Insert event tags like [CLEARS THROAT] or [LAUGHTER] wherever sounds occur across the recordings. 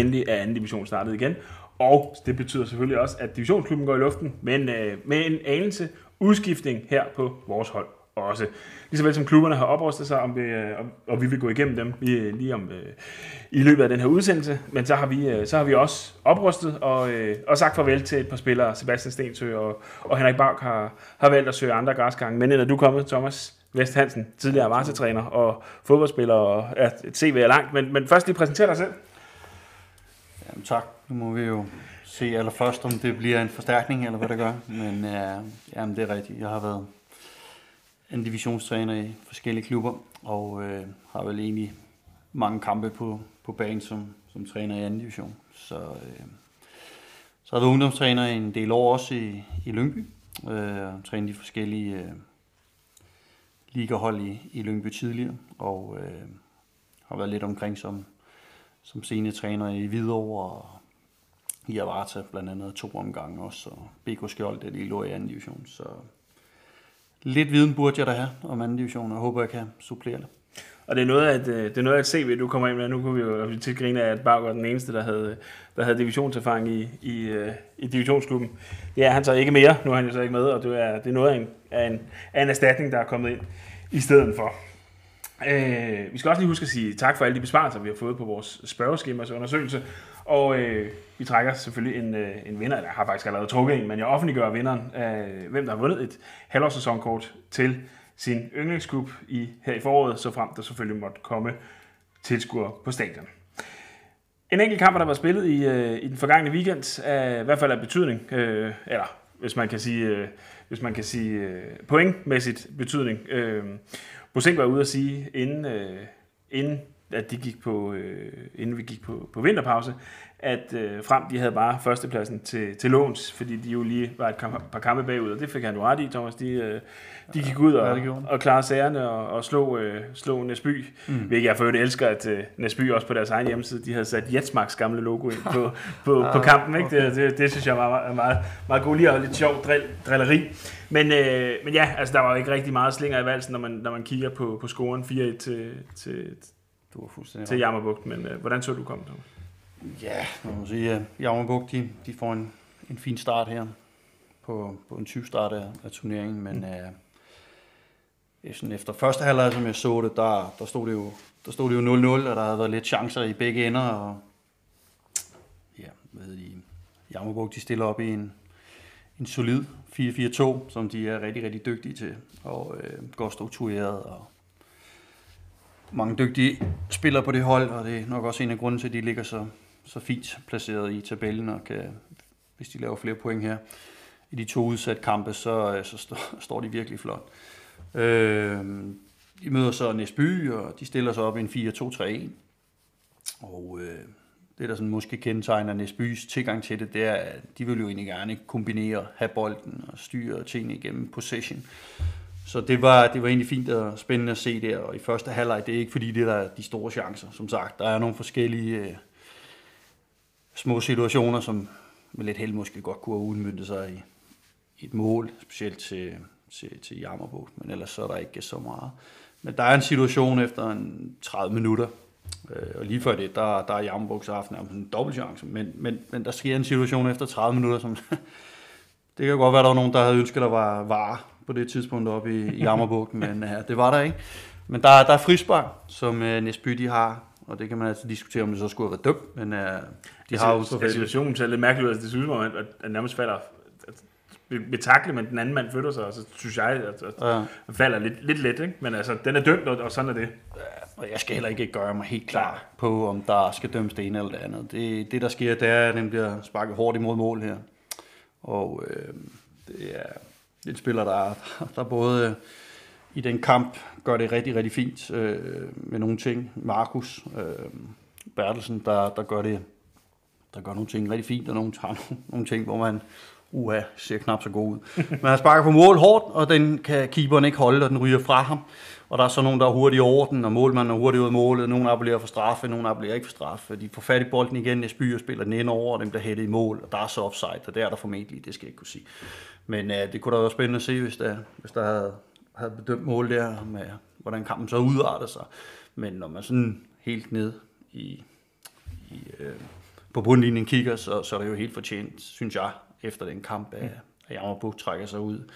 endelig er anden division startet igen. Og det betyder selvfølgelig også, at divisionsklubben går i luften, men øh, med en anelse udskiftning her på vores hold også. Ligeså vel som klubberne har oprustet sig, om vi, øh, og vi vil gå igennem dem lige, lige om, øh, i løbet af den her udsendelse, men så har vi, øh, så har vi også oprustet og, øh, og sagt farvel til et par spillere. Sebastian Stensø og, og Henrik Bauk har, har valgt at søge andre græsgange. Men inden er du kommet, Thomas Vest Hansen, tidligere varsetræner og fodboldspiller, og et CV er langt, men, men først lige præsentere dig selv. Jamen tak. Nu må vi jo se allerførst, om det bliver en forstærkning, eller hvad det gør. Men øh, jamen, det er rigtigt. Jeg har været en divisionstræner i forskellige klubber, og øh, har vel egentlig mange kampe på, på banen som, som træner i anden division. Så, øh, så har jeg været ungdomstræner i en del år også i, i Lyngby, øh, og trænet de forskellige øh, ligahold i, i Lyngby tidligere, og øh, har været lidt omkring som, som seniortræner i Hvidovre og i Avarta blandt andet to omgange også, og BK Skjold, der lige lå i anden division, så lidt viden burde jeg da have om anden division, og jeg håber, jeg kan supplere det. Og det er noget af et, øh, det er noget af et CV, du kommer ind med. Nu kunne vi jo til grine af, at Bauer var den eneste, der havde, der havde divisionserfaring i, i, øh, i divisionsklubben. Det er han så ikke mere. Nu er han jo så ikke med, og det er, det er noget af en, af, en, af en erstatning, der er kommet ind i stedet for. Øh, vi skal også lige huske at sige tak for alle de besvarelser, vi har fået på vores spørgeskema's undersøgelse. Og øh, vi trækker selvfølgelig en, øh, en vinder, der har faktisk allerede trukket en, men jeg offentliggør vinderen øh, hvem der har vundet et halvårssæsonkort til sin yndlingsklub i, her i foråret, så frem der selvfølgelig måtte komme tilskuere på stadion. En enkelt kamp, der var spillet i, øh, i den forgangne weekend, er i hvert fald af betydning, øh, eller hvis man kan sige, øh, hvis man kan sige øh, pointmæssigt betydning. Øh, Bosink var ude at sige, inden, øh, inden at de gik på, øh, inden vi gik på, på vinterpause, at øh, frem de havde bare førstepladsen til, til låns, fordi de jo lige var et kamp, par kampe bagud, og det fik han jo ret i, Thomas. De, øh, de gik ud og, og klarede sagerne og, og slog, øh, slog Næsby, mm. hvilket jeg for øvrigt elsker, at øh, Næsby også på deres egen hjemmeside, de havde sat Jetsmarks gamle logo ind på, [LAUGHS] på, på kampen. Ikke? Det, det, det, synes jeg var meget, meget, meget god lige og lidt sjov drill, drilleri. Men, øh, men ja, altså, der var jo ikke rigtig meget slinger i valsen, når man, når man kigger på, på scoren 4-1 til, til, du var fuldstændig til Jammerbugt. Men øh, hvordan så du komme, Thomas? Ja, man må sige, at Jammerbugt, de, de får en, en fin start her på, på en 20 start af, af turneringen, men mm. øh, sådan efter første halvleg, som jeg så det, der, der stod det jo der stod det jo 0-0, og der havde været lidt chancer i begge ender, og ja, ved I, Jammerbugt, de stiller op i en, en solid 4-4-2, som de er rigtig, rigtig dygtige til, og øh, godt struktureret, og mange dygtige spillere på det hold, og det er nok også en af grunden til, at de ligger så, så fint placeret i tabellen, og kan, hvis de laver flere point her i de to udsatte kampe, så, øh, så står, [LAUGHS] står de virkelig flot. Øh, de møder så Næsby, og de stiller sig op i en 4-2-3-1. Og øh, det, der sådan måske kendetegner Næsbys tilgang til det, det er, at de vil jo egentlig gerne kombinere, have bolden og styre tingene igennem possession. Så det var, det var egentlig fint og spændende at se der, og i første halvleg, det er ikke fordi, det der er de store chancer, som sagt. Der er nogle forskellige øh, små situationer, som med lidt held måske godt kunne have udmyndtet sig i, i et mål, specielt til, til, til Jammerbugt, men ellers så er der ikke så meget. Men der er en situation efter en 30 minutter, øh, og lige før det, der, der er Jammerbugt så haft en dobbelt chance, men, men, men der sker en situation efter 30 minutter, som [LAUGHS] det kan godt være, der var nogen, der havde ønsket, der var var på det tidspunkt oppe i, i Ammerbugt, men ja, det var der ikke. Men der, der er frispark, som øh, Næsby de har, og det kan man altså diskutere, om det så skulle have været dømt, men uh, de altså, har jo... Situationen ser lidt mærkeligt ud, altså, det synes man, at, at nærmest falder ved takle, men den anden mand flytter sig, og så synes jeg, at, at ja. falder lidt, lidt let, ikke? men altså, den er dømt, og sådan er det. Og jeg skal heller ikke gøre mig helt klar på, om der skal dømmes det ene eller det andet. Det, det der sker, det er, at den bliver sparket hårdt imod mål her. Og øh, det er en spiller, der, der både øh, i den kamp gør det rigtig, rigtig fint øh, med nogle ting. Markus øh, Bertelsen, der, der gør det der gør nogle ting rigtig fint, og nogle, tager [LAUGHS] nogle, nogle ting, hvor man uha, ser knap så god ud. [LAUGHS] Men han sparker på mål hårdt, og den kan keeperen ikke holde, og den ryger fra ham. Og der er så nogen, der er hurtigt over den, og målmanden er hurtigt ud af målet. Nogle appellerer for straffe, nogle appellerer ikke for straffe. De får fat i bolden igen, Nesby og spiller den ind over, og dem bliver hættet i mål, og der er så offside, og der er der formentlig, det skal jeg ikke kunne sige. Men uh, det kunne da være spændende at se, hvis der, hvis der havde, havde bedømt mål der, med hvordan kampen så udarter sig. Men når man sådan helt ned i, i uh, på bundlinjen kigger, så, så er det jo helt fortjent, synes jeg, efter den kamp, at, at Jammerbuk trækker sig ud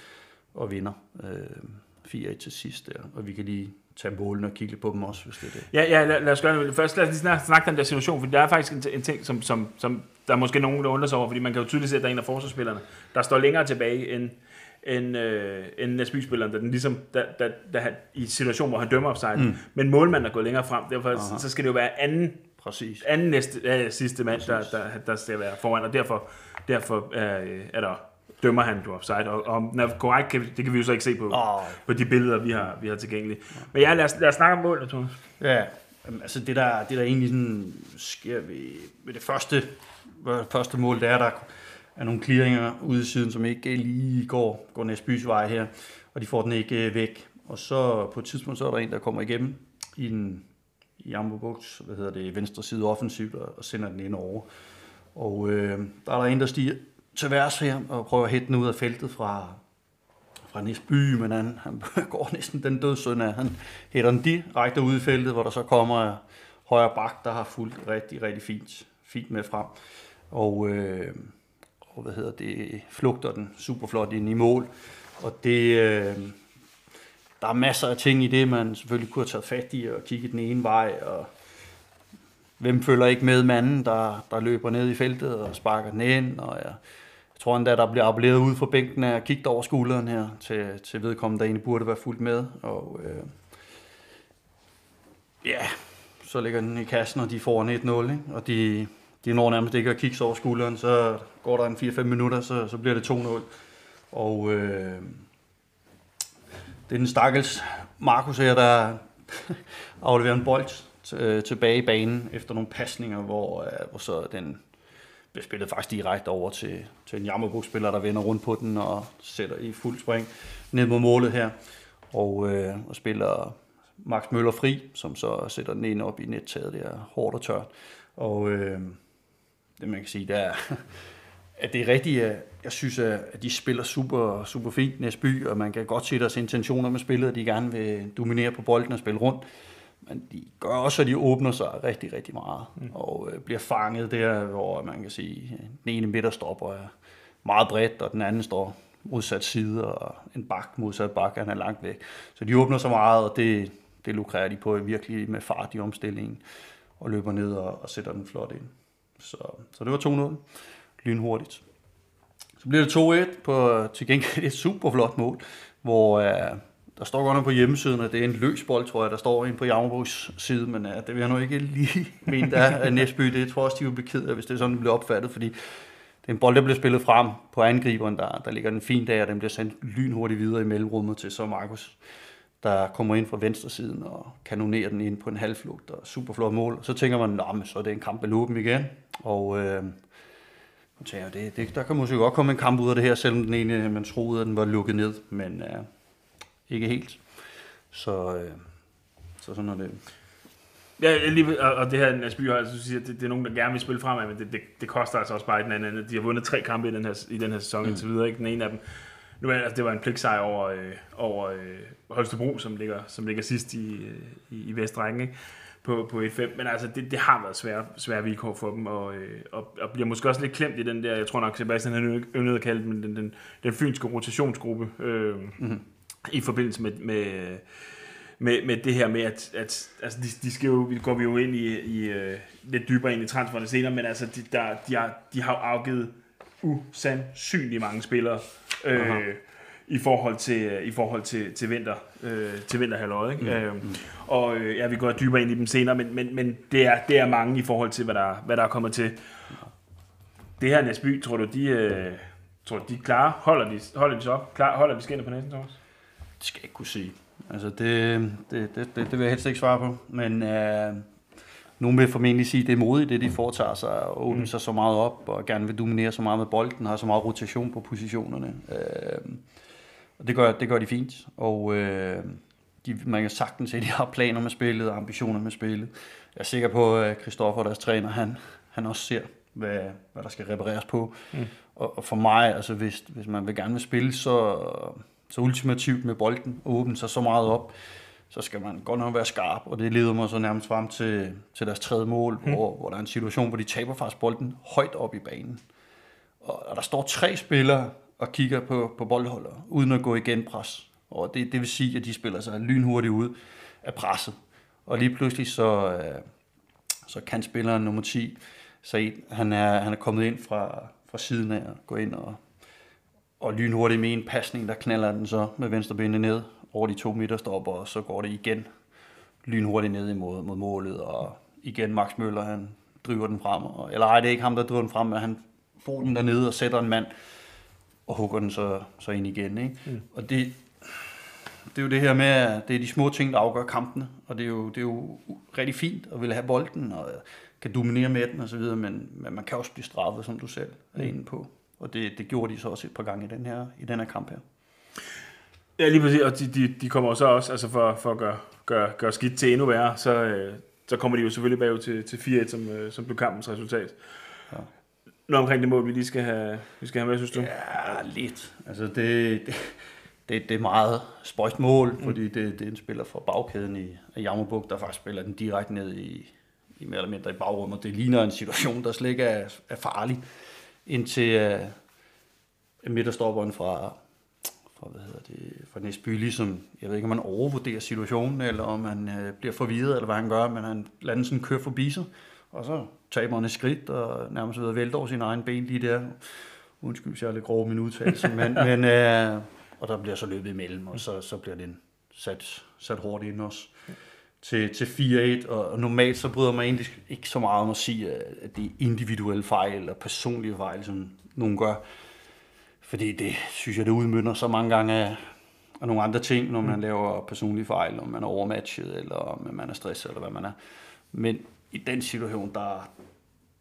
og vinder øh, 4-1 til sidst der. Og vi kan lige tage målene og kigge lidt på dem også, hvis det er det. Ja, ja lad, lad os gøre det. Først lad os lige snakke, snakke den der situation, for der er faktisk en, en ting, som, som, som der er måske nogen, der undrer sig over, fordi man kan jo tydeligt se, at der er en af forsvarsspillerne, der står længere tilbage end, end, øh, end Næsby-spilleren, der den ligesom, der, der, der, der, i situation, hvor han dømmer offside. Mm. Men målmanden er gået længere frem, derfor Aha. så skal det jo være anden, Præcis. anden næste, ja, sidste mand, der, der, der skal være foran, og derfor, derfor er, er der dømmer han du offside, og om den er korrekt, kan, det kan vi jo så ikke se på, oh. på de billeder, vi har, vi har tilgængelige. Men ja, lad os, lad os snakke om målet, Thomas. Ja, altså det der, det der egentlig sådan sker ved, ved det første, første mål, det er, der er nogle clearinger ude i siden, som ikke lige går, går Næsbys vej her, og de får den ikke øh, væk. Og så på et tidspunkt, så er der en, der kommer igennem i en i Ambo hvad hedder det, venstre side offensivt, og sender den ind over. Og øh, der er der en, der stiger til værs her, og prøver at hætte den ud af feltet fra, fra Næsby, men han, han [LAUGHS] går næsten den dødsøn af. Han hætter den direkte ud i feltet, hvor der så kommer højre bak, der har fulgt rigtig, rigtig fint, fint med frem. Og, øh, og hvad hedder det, flugter den super flot ind i mål. Og det, øh, der er masser af ting i det, man selvfølgelig kunne have taget fat i og kigge den ene vej. Og hvem følger ikke med manden, der, der løber ned i feltet og sparker den ind. Og jeg, jeg tror endda, der bliver appelleret ud fra bænken af kigget over skulderen her til, til vedkommende, der egentlig burde være fuldt med. Og øh, ja, så ligger den i kassen, og de får en 1-0, ikke? og de, de når nærmest ikke at kigge over skulderen, så går der en 4-5 minutter, så, så bliver det 2-0. Og øh, det er den stakkels Markus her, der [LAUGHS] afleverer en bold øh, tilbage i banen efter nogle pasninger, hvor, øh, hvor så den bliver spillet faktisk direkte over til, til en Jammerbuk-spiller, der vender rundt på den og sætter i fuld spring ned mod målet her. Og, øh, og spiller Max Møller fri, som så sætter den ind op i nettaget. der hårdt og tørt. Og øh, det man kan sige, det er, [LAUGHS] at det er rigtigt, at jeg synes, at de spiller super, super fint Næsby, og man kan godt se deres intentioner med spillet, at de gerne vil dominere på bolden og spille rundt. Men de gør også, at de åbner sig rigtig, rigtig meget, mm. og øh, bliver fanget der, hvor man kan sige, den ene midterstopper er meget bredt, og den anden står modsat side, og en bak modsat bak, han er langt væk. Så de åbner så meget, og det, det lukrer de på virkelig med fart i omstillingen, og løber ned og, og sætter den flot ind. Så, så det var 2-0, lynhurtigt. Så bliver det 2-1 på til gengæld et super flot mål, hvor uh, der står godt nok på hjemmesiden, at det er en løs bold, tror jeg, der står ind på Javnbrugs side, men uh, det vil jeg nu ikke lige [LAUGHS] mene, der er Næsby. Det tror jeg også, de vil blive ked af, hvis det er sådan, det bliver opfattet, fordi det er en bold, der bliver spillet frem på angriberen, der, der ligger den fint der, og den bliver sendt lynhurtigt videre i mellemrummet til så Markus, der kommer ind fra venstre siden og kanonerer den ind på en halvflugt, og super flot mål. Så tænker man, men så er det en kamp med igen, og øh, tænker, det, det, der kan måske godt komme en kamp ud af det her, selvom den ene, man troede, at den var lukket ned, men øh, ikke helt. Så, øh, så sådan er det. Ja, lige, og, det her Nasby har altså siger, det, det, er nogen, der gerne vil spille fremad, men det, det, det koster altså også bare den anden. De har vundet tre kampe i den her, i den her sæson mm. indtil videre. Ikke? Den ene af dem, nu er, altså, det var en pligtsejr over, øh, over øh, Holstebro, som ligger, som ligger sidst i, øh, i, i Vestrækken, ikke? På, på 1-5, men altså det, det har været svære, svære vilkår for dem, og, øh, og, og bliver måske også lidt klemt i den der, jeg tror nok Sebastian han øvnede at kalde den, den, den, den fynske rotationsgruppe, øh, mm-hmm. i forbindelse med, med, med, med det her med, at, at altså de, de skal jo, vi går vi jo ind i, i uh, lidt dybere ind i transferne senere, men altså de, der, de, har, de har afgivet usandsynligt mange spillere, øh, i forhold til i forhold til til vinter øh, til vinterhalvåret, ikke? Mm. Øh, og øh, ja, vi går dybere ind i dem senere, men, men, men det er det er mange i forhold til hvad der hvad der er kommet til. Det her Næsby, tror du de øh, tror du, de er klare? Holder de holder de så op? Klar, holder de skinner på næsen, Thomas? Det skal jeg ikke kunne sige. Altså det, det, det, det, det vil jeg helst ikke svare på, men øh, nogen vil formentlig sige, at det er modigt, det de foretager sig, og åbner mm. sig så meget op, og gerne vil dominere så meget med bolden, har så meget rotation på positionerne. Øh, og det gør, det gør de fint, og øh, de, man kan sagtens se, at de har planer med spillet og ambitioner med spillet. Jeg er sikker på, at Christoffer, deres træner, han, han også ser, hvad, hvad der skal repareres på. Mm. Og, og for mig, altså hvis, hvis man vil gerne vil spille så, så ultimativt med bolden, og åbne sig så meget op, så skal man godt nok være skarp, og det leder mig så nærmest frem til, til deres tredje mål, mm. hvor, hvor der er en situation, hvor de taber faktisk bolden højt op i banen. Og, og der står tre spillere og kigger på, på boldholder, uden at gå igen pres. Og det, det vil sige, at de spiller sig lynhurtigt ud af presset. Og lige pludselig så, øh, så kan spilleren nummer 10, så han er, han er kommet ind fra, fra siden af og gå ind og, og lynhurtigt med en pasning, der knaller den så med venstre benet ned over de to midterstopper, og så går det igen lynhurtigt ned imod mod målet, og igen Max Møller, han driver den frem. Og, eller ej, det er ikke ham, der driver den frem, men han får den dernede og sætter en mand, og hugger den så, så ind igen. Ikke? Mm. Og det, det er jo det her med, at det er de små ting, der afgør kampene, og det er jo, det er jo rigtig fint at ville have bolden, og kan dominere med den osv., men, men man kan også blive straffet, som du selv er mm. inde på. Og det, det gjorde de så også et par gange i den her, i den her kamp her. Ja, lige præcis, og de, de, de kommer så også, altså for, for at gøre, gøre, gøre skidt til endnu værre, så, øh, så kommer de jo selvfølgelig bagud til, til 4-1, som, øh, som blev kampens resultat. Ja. Noget omkring det mål, vi lige skal have, vi skal have med, synes du? Ja, lidt. Altså det, det, det, det er meget spøjst mål, mm. fordi det, det er en spiller fra bagkæden i af Jammerbuk, der faktisk spiller den direkte ned i, i mere eller mindre i bagrummet. Det ligner en situation, der slet ikke er, er farlig, indtil uh, midterstopperen fra, fra, hvad hedder det, fra Næsby ligesom, jeg ved ikke, om man overvurderer situationen, eller om han uh, bliver forvirret, eller hvad han gør, men han lader sådan køre forbi sig, og så taber han et skridt, og nærmest ved at vælte over sin egen ben lige der. Undskyld, hvis jeg er lidt grov min udtalelse, men, [LAUGHS] men uh, og der bliver så løbet imellem, og så, så bliver den sat, sat hårdt ind også til, til 4-1, og normalt så bryder man egentlig ikke så meget om at sige, at det er individuelle fejl eller personlige fejl, som nogen gør. Fordi det synes jeg, det udmynder så mange gange af, af nogle andre ting, når man mm. laver personlige fejl, om man er overmatchet, eller om man er stresset, eller hvad man er. Men i den situation, der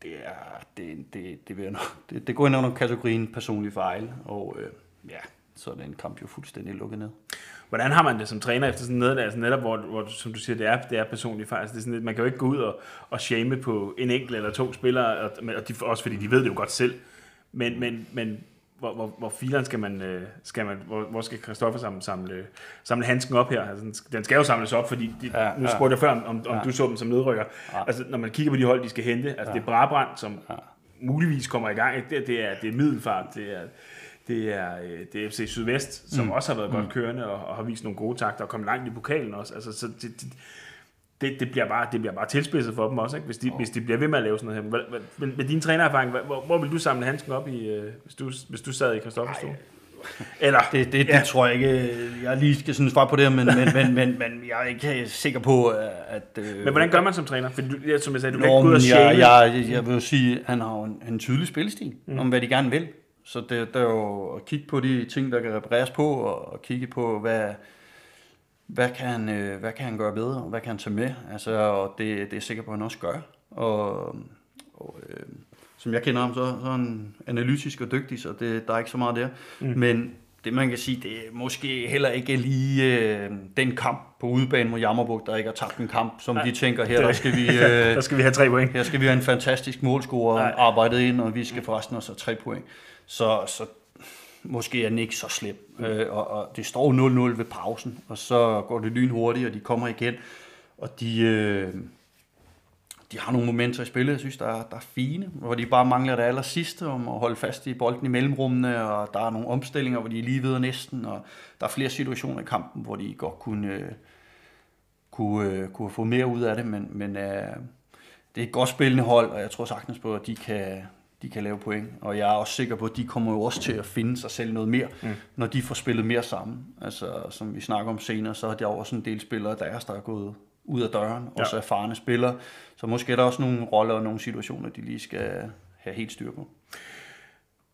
det er, det, det, det, vil det, det går ind under kategorien personlig fejl, og øh, ja, så er den kamp jo fuldstændig lukket ned. Hvordan har man det som træner efter sådan noget, altså netop hvor, hvor, som du siger, det er, det er personligt faktisk. Det er sådan lidt, man kan jo ikke gå ud og, og shame på en enkelt eller to spillere, og, og de, også fordi de ved det jo godt selv. Men, men, men hvor, hvor, hvor fileren skal man, øh, skal man hvor, hvor skal Christoffer samle, samle, samle handsken op her? Altså, den skal jo samles op, fordi de, ja, nu spurgte jeg før, om, om ja. du så dem som nedrykker. Ja. Altså, når man kigger på de hold, de skal hente, altså ja. det er Brabrand, som ja. muligvis kommer i gang. Det, det, er, det er middelfart, det er, det er, øh, det er FC Sydvest, som mm. også har været godt mm. kørende og, og har vist nogle gode takter og kommet langt i pokalen også. Altså, så det, det, det, det, bliver bare, det bliver bare tilspidset for dem også, ikke? Hvis, de, oh. hvis de bliver ved med at lave sådan noget her. Men med din trænererfaring, hvor, hvor vil du samle handsken op, i, øh, hvis, du, hvis du sad i Christoffers stol? Eller, det, det, ja. det tror jeg ikke, jeg lige skal sådan svare på det, men, men, men, men, men jeg er ikke sikker på, at... Øh, men hvordan gør man som træner? For du, som jeg sagde, du kan ikke gå ud og jeg, jeg, jeg vil jo sige, han har en, en tydelig spillestil, mm. om hvad de gerne vil. Så det, det er jo at kigge på de ting, der kan repareres på, og, og kigge på, hvad, hvad, kan han, øh, hvad kan han gøre bedre, og hvad kan han tage med. Altså, og det, det er jeg sikker på, at han også gør. Og, og øh, som jeg kender ham, så, så er han analytisk og dygtig, så det, der er ikke så meget der. Mm. Men det man kan sige, det er måske heller ikke lige øh, den kamp på udebane mod Jammerburg, der ikke har tabt en kamp, som Nej, de tænker, her der skal vi... [LAUGHS] Øh, der skal vi have tre point. Her skal vi have en fantastisk målscore arbejdet ind, og vi skal forresten også have tre point. Så, så måske er den ikke så slem. Mm. Øh, og, og det står 0-0 ved pausen, og så går det lynhurtigt, og de kommer igen. Og de, øh, de har nogle momenter i spillet, jeg synes, der er, der er fine, hvor de bare mangler det aller sidste om at holde fast i bolden i mellemrummene, og der er nogle omstillinger, hvor de er lige ved næsten, og der er flere situationer i kampen, hvor de godt kunne, øh, kunne, øh, kunne få mere ud af det, men, men øh, det er et godt spillende hold, og jeg tror sagtens på, at de kan, de kan lave point. Og jeg er også sikker på, at de kommer jo også til at finde sig selv noget mere, mm. når de får spillet mere sammen. Altså, som vi snakker om senere, så har de også en del spillere deres, der er gået ud af døren, ja. også erfarne spillere. Så måske er der også nogle roller og nogle situationer, de lige skal have helt styr på.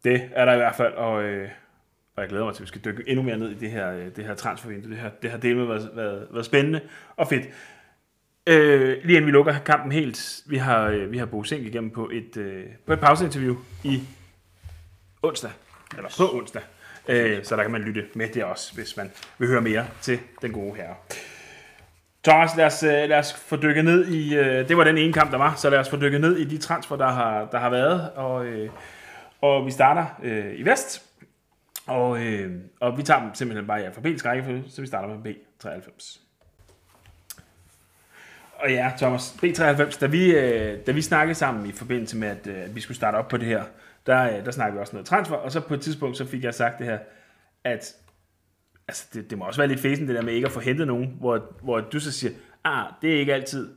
Det er der i hvert fald, og, øh, og jeg glæder mig til, at vi skal dykke endnu mere ned i det her, øh, det her transfervindue. Det, her, det har delt med været, været, været spændende og fedt. Øh, lige inden vi lukker kampen helt, vi har, øh, vi har Bo Sink igennem på et, øh, på et pauseinterview i onsdag, eller på onsdag. Øh, så der kan man lytte med det også, hvis man vil høre mere til den gode herre. Thomas, lad os, øh, lad os få dykket ned i, øh, det var den ene kamp, der var, så lad os få dykket ned i de transfer, der har, der har været, og, øh, og vi starter øh, i vest, og, øh, og vi tager dem simpelthen bare i alfabetisk rækkefølge, så vi starter med B93. Og ja, Thomas, B93, da vi, øh, da vi snakkede sammen i forbindelse med, at øh, vi skulle starte op på det her, der, øh, der snakkede vi også noget transfer, og så på et tidspunkt, så fik jeg sagt det her, at altså, det, det må også være lidt fæsen, det der med ikke at få hentet nogen, hvor, hvor du så siger, ah, det er ikke altid,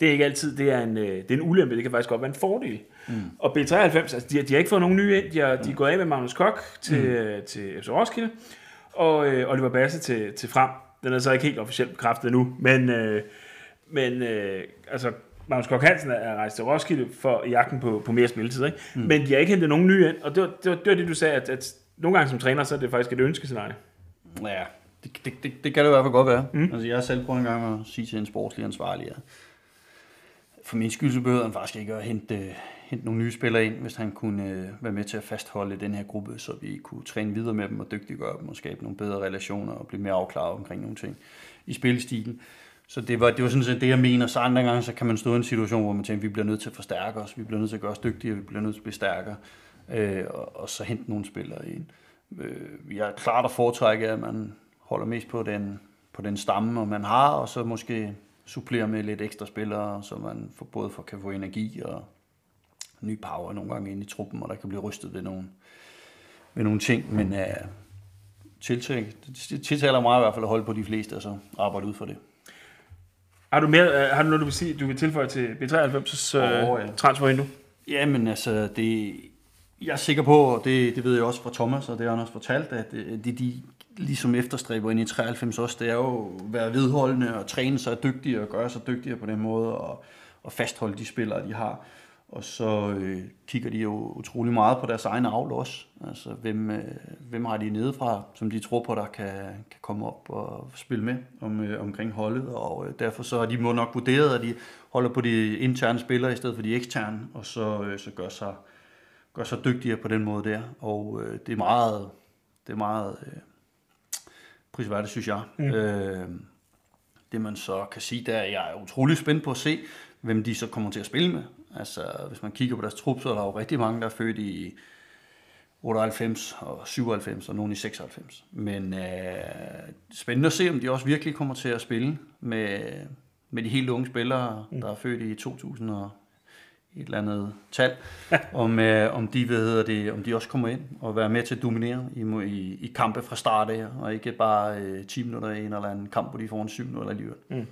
det er ikke altid, det er en, det er en ulempe, det kan faktisk godt være en fordel. Mm. Og B93, altså, de, har- de har ikke fået nogen nye ind, de, har, de er gået af med Magnus Kok til, mm. til FC Roskilde, og øh, Oliver Basse til, til Frem. Den er så ikke helt officielt bekræftet endnu, men, øh, men øh, altså, Magnus Kok Hansen er rejst til Roskilde for jagten på, på mere spilletid, ikke? Mm. men de har ikke hentet nogen nye ind, og det var det, var, det, var det du sagde, at, at nogle gange som træner, så er det faktisk et ønskescenarie. Ja, det, det, det, det kan det i hvert fald godt være. Mm. Altså, jeg har selv prøvet en gang at sige til en sportslig ansvarlig, at for min skyld så behøvede han faktisk ikke at hente, hente nogle nye spillere ind, hvis han kunne øh, være med til at fastholde den her gruppe, så vi kunne træne videre med dem og dygtiggøre dem og skabe nogle bedre relationer og blive mere afklaret omkring nogle ting i spillestilen. Så det var, det var sådan set det, jeg mener. Så andre gange, så kan man stå i en situation, hvor man tænker, vi bliver nødt til at forstærke os, vi bliver nødt til at gøre os dygtigere, vi bliver nødt til at blive stærkere, øh, og, og så hente nogle spillere ind. Øh, jeg er klart at foretrække, at man holder mest på den, på den stamme, man har, og så måske supplerer med lidt ekstra spillere, så man for, både for, kan få energi og ny power nogle gange ind i truppen, og der kan blive rystet ved nogle, ved nogle ting, men øh, tiltag, det tiltaler mig i hvert fald at holde på de fleste, og så arbejde ud for det. Har du, mere, øh, har du noget, du vil, sige, du vil tilføje til B93's øh, Åh, ja. transfervindue? Jamen altså, det, jeg er sikker på, og det, det ved jeg også fra Thomas, og det har han også fortalt, at det, det de ligesom efterstræber ind i 93 også, det er jo at være vedholdende og træne sig dygtigere og gøre sig dygtigere på den måde, og, og fastholde de spillere, de har. Og så øh, kigger de jo utrolig meget på deres egen avl også. Altså, hvem, øh, hvem har de nedefra, som de tror på, der kan, kan komme op og spille med om, øh, omkring holdet. Og øh, derfor så har de må nok vurderet, at de holder på de interne spillere i stedet for de eksterne, og så, øh, så gør sig gør sig dygtigere på den måde der. Og øh, det er meget, det er meget øh, prisværdigt, synes jeg. Mm. Øh, det man så kan sige, der jeg er utrolig spændt på at se, hvem de så kommer til at spille med. Altså, hvis man kigger på deres trup, så er der jo rigtig mange, der er født i 98 og 97 og nogen i 96. Men øh, spændende at se, om de også virkelig kommer til at spille med, med de helt unge spillere, der er født i 2000 og et eller andet tal, om, øh, om, de, hvad hedder det, om de også kommer ind og være med til at dominere i, i, i kampe fra start af, og ikke bare øh, 10 minutter i en eller anden kamp, hvor de får en 7 minutter alligevel. Mm.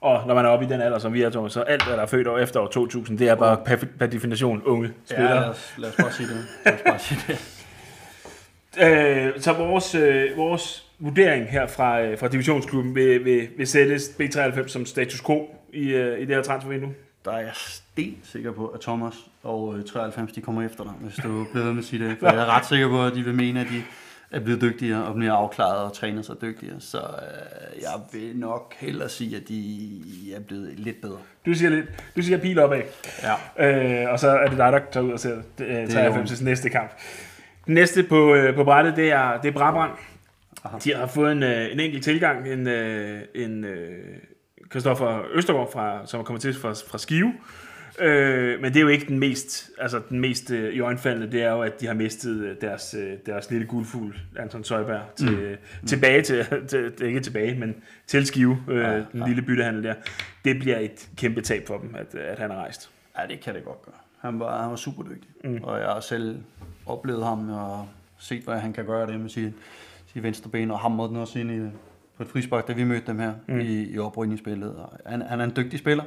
Og når man er oppe i den alder, som vi er, Thomas, så alt, hvad der er født år efter år 2000, det er bare per, per definition unge spillere. Ja, lad os, lad os bare sige det. Lad os bare sige det. [LAUGHS] Øh, så vores, øh, vores vurdering her fra, øh, fra divisionsklubben vil, vil, vil sættes B93 som status quo i, øh, i det her transfervindue. Der er jeg sten sikker på, at Thomas og øh, 93 de kommer efter dig, hvis du bliver ved med at sige det. For jeg er ret sikker på, at de vil mene, at de er blevet dygtigere og mere afklaret og træner sig dygtigere. Så øh, jeg vil nok hellere sige, at de er blevet lidt bedre. Du siger, lidt, du siger pil opad, Ja. øh, og så er det dig, der tager ud og ser øh, er 93's næste kamp. Næste på, øh, på brættet, det er, det er Brabrand. Aha. De har fået en, øh, en enkelt tilgang, en, øh, en øh, Christoffer Østergaard, fra, som er kommet til fra, fra Skive. Øh, men det er jo ikke den mest, altså den mest øh, i øjenfaldende, det er jo, at de har mistet øh, deres, øh, deres lille guldfugl, Anton Søjberg, til, mm. tilbage til, [LAUGHS] til, ikke tilbage, men til Skive, øh, ja, Ja, den lille byttehandel der. Det bliver et kæmpe tab for dem, at, at han er rejst. Ja, det kan det godt gøre. Han var, han var super dygtig, mm. og jeg har selv oplevet ham og set, hvad han kan gøre det med sit, sit venstre ben, og hamrede den også ind i, på et frispark, da vi mødte dem her mm. i, i oprydningsspillet. Og han, han er en dygtig spiller,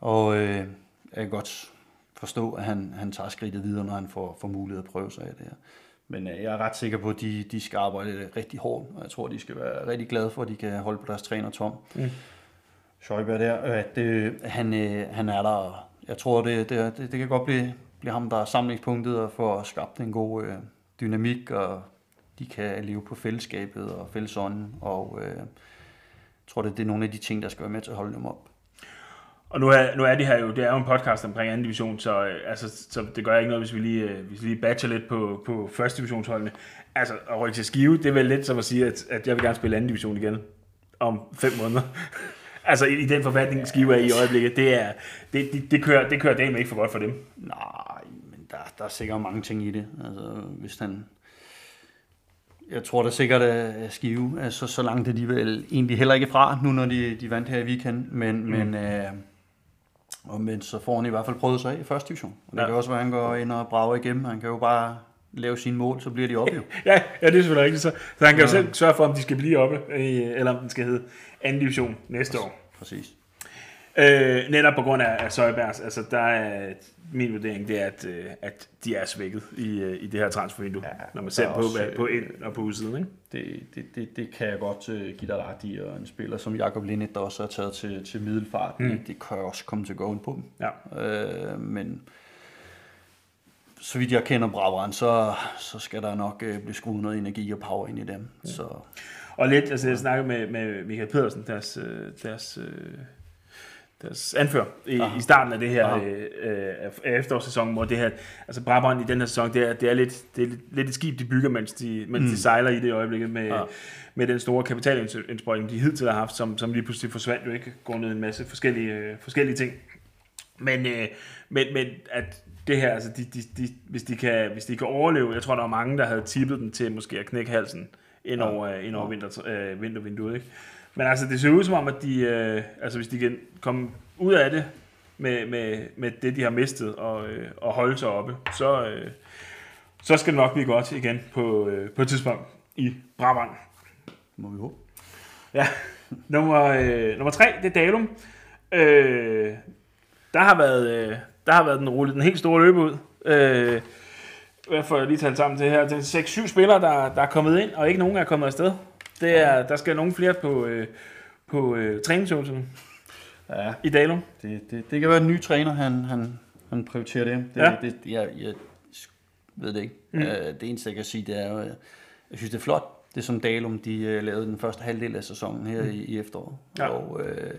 og øh, jeg kan godt forstå, at han, han tager skridtet videre, når han får, får mulighed at prøve sig af det her. Men øh, jeg er ret sikker på, at de, de skal arbejde rigtig hårdt, og jeg tror, de skal være rigtig glade for, at de kan holde på deres træner Tom. Mm. Schøjberg der, at øh, han, øh, han er der. Jeg tror, det, det, det, det kan godt blive, blive ham, der er samlingspunktet og får skabt en god øh, dynamik, og de kan leve på fællesskabet og fællesånden, og øh, jeg tror, det, det er nogle af de ting, der skal være med til at holde dem op. Og nu er, nu er det her jo, det er jo en podcast omkring anden division, så, øh, altså, så det gør ikke noget, hvis vi lige, øh, hvis vi lige batcher lidt på, på første divisionsholdene. Altså, at rykke til Skive, det er vel lidt som at sige, at, at jeg vil gerne spille anden division igen om fem måneder. [LAUGHS] altså, i, i den forfatning, Skive er i i øjeblikket, det, er, det, det, det kører, det kører dagen ikke for godt for dem. Nej, men der, der er sikkert mange ting i det. Altså, hvis han... jeg tror da sikkert, at Skive altså, så langt er de vel egentlig heller ikke fra, nu når de, de vandt her i weekend, men, mm. men, øh, og, men så får han i hvert fald prøvet sig af i første division. Og det ja. kan også være, at han går ind og brager igennem. Han kan jo bare lave sine mål, så bliver de oppe jo. [LAUGHS] ja, ja, det er selvfølgelig rigtigt. Så, så han kan jo selv sørge for, om de skal blive oppe, eller om den skal hedde anden division næste år. Præcis. Øh, netop på grund af, af Søjbergs, altså der er min vurdering, det er, at, øh, at de er svækket i, øh, i det her transfervindue, ja, når man ser på, også, på ind og på udsiden. Ikke? Det, det, det, det kan jeg godt give dig ret i, og en spiller som Jakob Linnet, der også er taget til, til middelfart, mm. det, kan også komme til at gå ind på dem. Ja. Øh, men så vidt jeg kender Brabrand, så, så skal der nok uh, blive skruet noget energi og power ind i dem. Ja. Så. Og lidt, altså jeg snakkede med, med Michael Pedersen, deres, deres deres anfører i, i starten af det her øh, af efterårssæsonen, hvor det her, altså Brabant i den her sæson, det er, det er, lidt, det er lidt, lidt et skib, de bygger, mens de, mens mm. de sejler i det øjeblikket med, med den store kapitalindsprøjtning, de hidtil har haft, som, som lige pludselig forsvandt jo ikke, går ned en masse forskellige, øh, forskellige ting. Men, øh, men, men at det her, altså de, de, de, hvis, de kan, hvis de kan overleve, jeg tror, der var mange, der havde tippet den til måske at knække halsen ind over, ja. ind over ja. vinter, øh, vintervinduet, ikke? Men altså, det ser ud som om, at de, øh, altså, hvis de kan komme ud af det med, med, med det, de har mistet, og, øh, og holde sig oppe, så, øh, så skal det nok blive godt igen på, øh, på et tidspunkt i Brabant. Må vi håbe. Ja. Nummer, øh, nummer tre, det er Dalum. Øh, der har været, øh, der har været den, rulle, den helt store løb ud. Øh, hvad får jeg lige talt sammen til her? Det er 6-7 spillere, der, der er kommet ind, og ikke nogen er kommet afsted. Det er, der skal nogle flere på, øh, på øh, træningsøvelserne ja. i Dalum. Det, det, det kan være en ny træner, han, han, han prioriterer det. det, ja. det jeg, jeg ved det ikke. Mm. Uh, det eneste, jeg kan sige, det er jo, jeg synes, det er flot, det som Dalum de uh, lavede den første halvdel af sæsonen her mm. i, i efteråret. Ja. Og uh,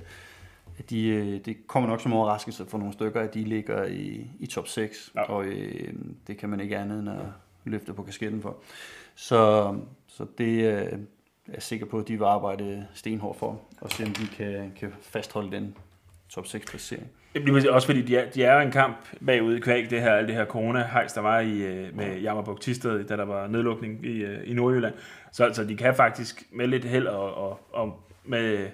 de, det kommer nok som overraskelse for nogle stykker, at de ligger i, i top 6, ja. og uh, det kan man ikke andet end at løfte på kasketten for. Så, så det, er sikker på, at de vil arbejde stenhårdt for, og se om de kan, kan fastholde den top 6 placering. Også fordi de er, de er en kamp bagud i kvæg, det her, alt det her corona-hejs, der var i, øh, med ja. Jammerburg Tisted, da der var nedlukning i, øh, i Nordjylland. Så altså, de kan faktisk med lidt held og, og, og med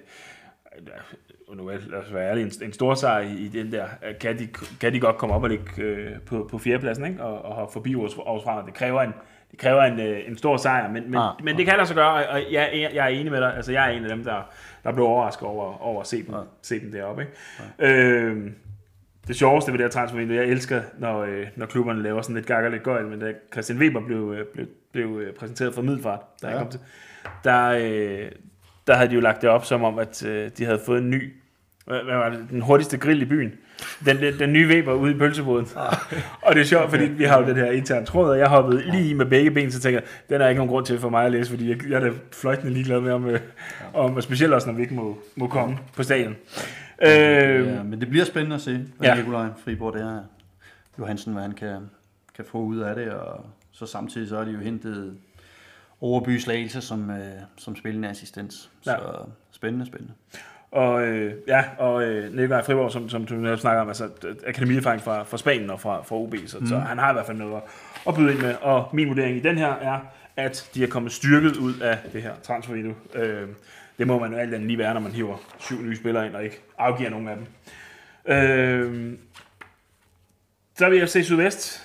nu lad os være ærlig, en, en stor sejr i, den der, kan de, kan de godt komme op og ligge øh, på, på fjerdepladsen, ikke? Og, og forbi Aarhus Det kræver en, det kræver en, øh, en stor sejr, men, men, ah, men det kan lade sig gøre, og jeg, jeg, jeg er enig med dig. Altså, jeg er en af dem, der, der blev overrasket over, over at se dem, ah. se dem deroppe. Ikke? Ah. Øh, det sjoveste ved det her transfervindue, jeg elsker, når, øh, når klubberne laver sådan lidt gakker lidt gøjl, men da Christian Weber blev, øh, blev, blev præsenteret for Middelfart, der, ja. kom til, der, øh, der havde de jo lagt det op som om, at øh, de havde fået en ny, hvad, var det, den hurtigste grill i byen den, den, den nye Weber ude i pølseboden. Ah. og det er sjovt, fordi vi har jo den her interne tråd, og jeg hoppede lige med begge ben, så tænker jeg, den er ikke nogen grund til for mig at læse, fordi jeg, jeg er da fløjtende ligeglad med, om, om, specielt også, når vi ikke må, må komme på stadion. Ja, øh, men det bliver spændende at se, hvad ja. Nikolaj Friborg det er. Johansen, hvad han kan, kan få ud af det, og så samtidig så er de jo hentet Overby Slagelse som, øh, som spillende assistent. Så ja. spændende, spændende. Og, øh, ja, og øh, Nikolaj Friborg, som, som du snakker om, altså akademierfaring fra, fra Spanien og fra, fra OB, så, mm. så han har i hvert fald noget at byde ind med. Og min vurdering i den her er, at de er kommet styrket ud af det her transfervindue. Øh, det må man jo alt andet lige være, når man hiver syv nye spillere ind og ikke afgiver nogen af dem. Øh, så er vi FC Sydvest.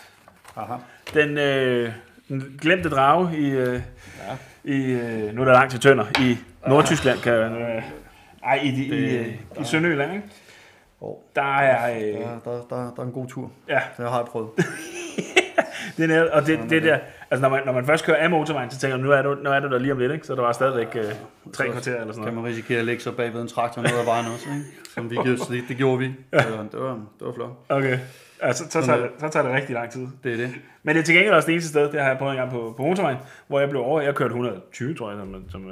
Aha. Den, øh, den glemte drage i, øh, ja. i øh, nu er der langt til Tønder, i Nordtyskland, kan jeg øh, ej, i, i, det, i, i Sønderjylland, ikke? Oh, der er... Øh, der, der, der, der er en god tur. Ja. Det har jeg prøvet. [LAUGHS] det er, og det, det, det der, altså når man, når man først kører af motorvejen, så tænker man, nu er du, nu er du der lige om lidt, ikke? så der var stadigvæk øh, tre kvarter eller sådan noget. kan man risikere at lægge sig bagved en traktor ned ad vejen også, ikke? som vi gjorde, det, det gjorde vi. Ja. Det, var, det, var, det var flot. Okay. Ja, så, så, tager det, så tager det rigtig lang tid. Det er det. Men det er til gengæld også det eneste sted, det har jeg prøvet en gang på, på motorvejen, hvor jeg blev over, jeg kørte 120, tror jeg, som, som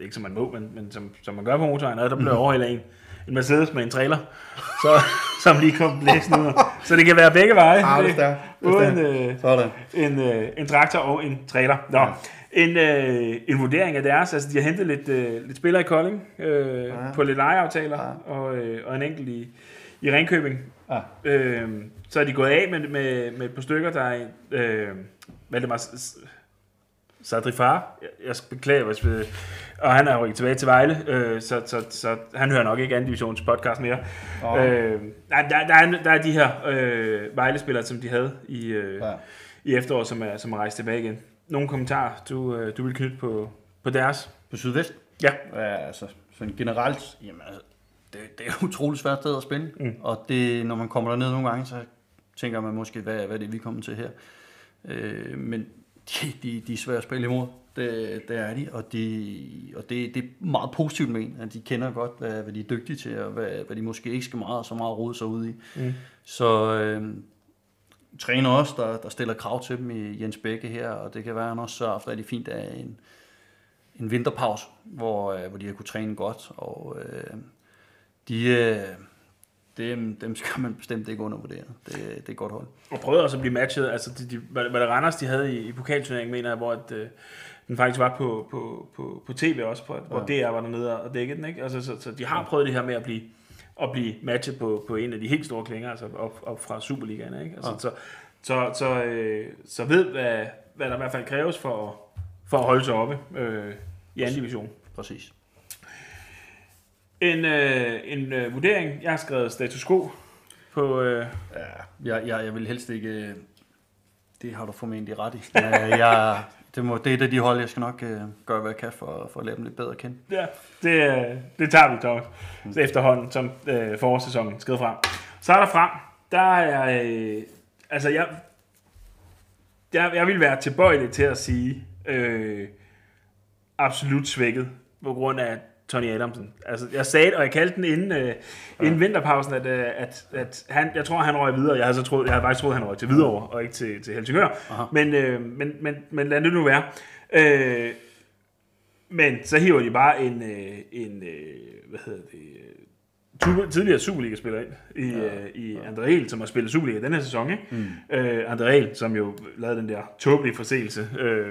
ikke som man må, men, men som, som man gør på motorvejen, og der blev mhm. overhældet en, en Mercedes med en trailer, så, [LAUGHS] som lige kom blæsende ud. Så det kan være begge veje. Ah, det er Uden øh, en, øh, en traktor og en trailer. Nå, ja. en, øh, en vurdering af deres, altså de har hentet lidt, øh, lidt spillere i Kolding, øh, ja. på lidt lejeaftaler, ja. og, øh, og en enkelt i, i Ringkøbing. Ja. Øh, så er de gået af med, med, med et par stykker, der er øh, Valdemar Sadri Far. Jeg, jeg skal beklage, hvis vi, og han er jo ikke tilbage til Vejle, øh, så, så, så, han hører nok ikke anden divisions podcast mere. Oh. Øh, der, der, er, der er de her øh, Vejle-spillere, som de havde i, øh, ja. i efteråret, som er, som er rejst tilbage igen. Nogle kommentarer, du, øh, du vil knytte på, på deres? På Sydvest? Ja. ja altså, sådan generelt, jamen, altså, det, det er et utroligt svært sted at spille. Mm. Og det, når man kommer derned nogle gange, så tænker man måske, hvad, hvad er det, vi kommer til her? Øh, men de, de, de er svære at spille imod. Det, det er de, og, de, og det, det er meget positivt med at de kender godt, hvad, hvad de er dygtige til, og hvad, hvad de måske ikke skal meget, så meget rode sig ud i. Mm. Så øh, træner også, der, der stiller krav til dem i Jens Bække her, og det kan være, at han også sørger for, at det er fint af en, en vinterpause, hvor, øh, hvor de har kunne træne godt, og øh, de, øh, dem, dem skal man bestemt ikke undervurdere. Det, det er et godt hold. Og prøvede også at blive matchet, altså de, de, hvad, hvad det Randers de havde i, i pokalturneringen, mener jeg, hvor at, øh, den faktisk var på, på, på, på tv også, på, hvor DR var dernede og dækkede den, ikke? Altså, så, så de har prøvet det her med at blive, at blive matchet på, på en af de helt store klinger, altså op, op fra Superligaen, ikke? Altså, ja. så, så, så, øh, så ved, hvad, hvad der i hvert fald kræves for, for at holde sig oppe øh, i anden division. Præcis. En, øh, en øh, vurdering. Jeg har skrevet status quo på... Øh... Ja, jeg, jeg, jeg vil helst ikke... Øh, det har du formentlig ret i. [LAUGHS] jeg, det, må, det er det, de hold, jeg skal nok øh, gøre, hvad jeg kan for, for at lade dem lidt bedre at kende. Ja, det, øh, det tager vi, Thomas. Mm. Efterhånden, som øh, forårssæsonen skrider frem. Så er der frem. Der er... Øh, altså, jeg, jeg, jeg vil være tilbøjelig til at sige... Øh, absolut svækket på grund af Tony Adamsen. Altså, jeg sagde og jeg kaldte den inden, øh, inden vinterpausen, at, øh, at, at han, jeg tror, han røg videre. Jeg havde, så troet, jeg havde faktisk troet, han røg til Hvidovre, og ikke til, til Helsingør. Men, øh, men, men, men lad det nu være. Øh, men så hiver de bare en, øh, en øh, hvad hedder det, øh, tidligere Superliga-spiller ind i, ja, øh, i ja. André Hel, som har spillet Superliga den her sæson. Ikke? Mm. Øh, André som jo lavede den der tåbelige forseelse, øh,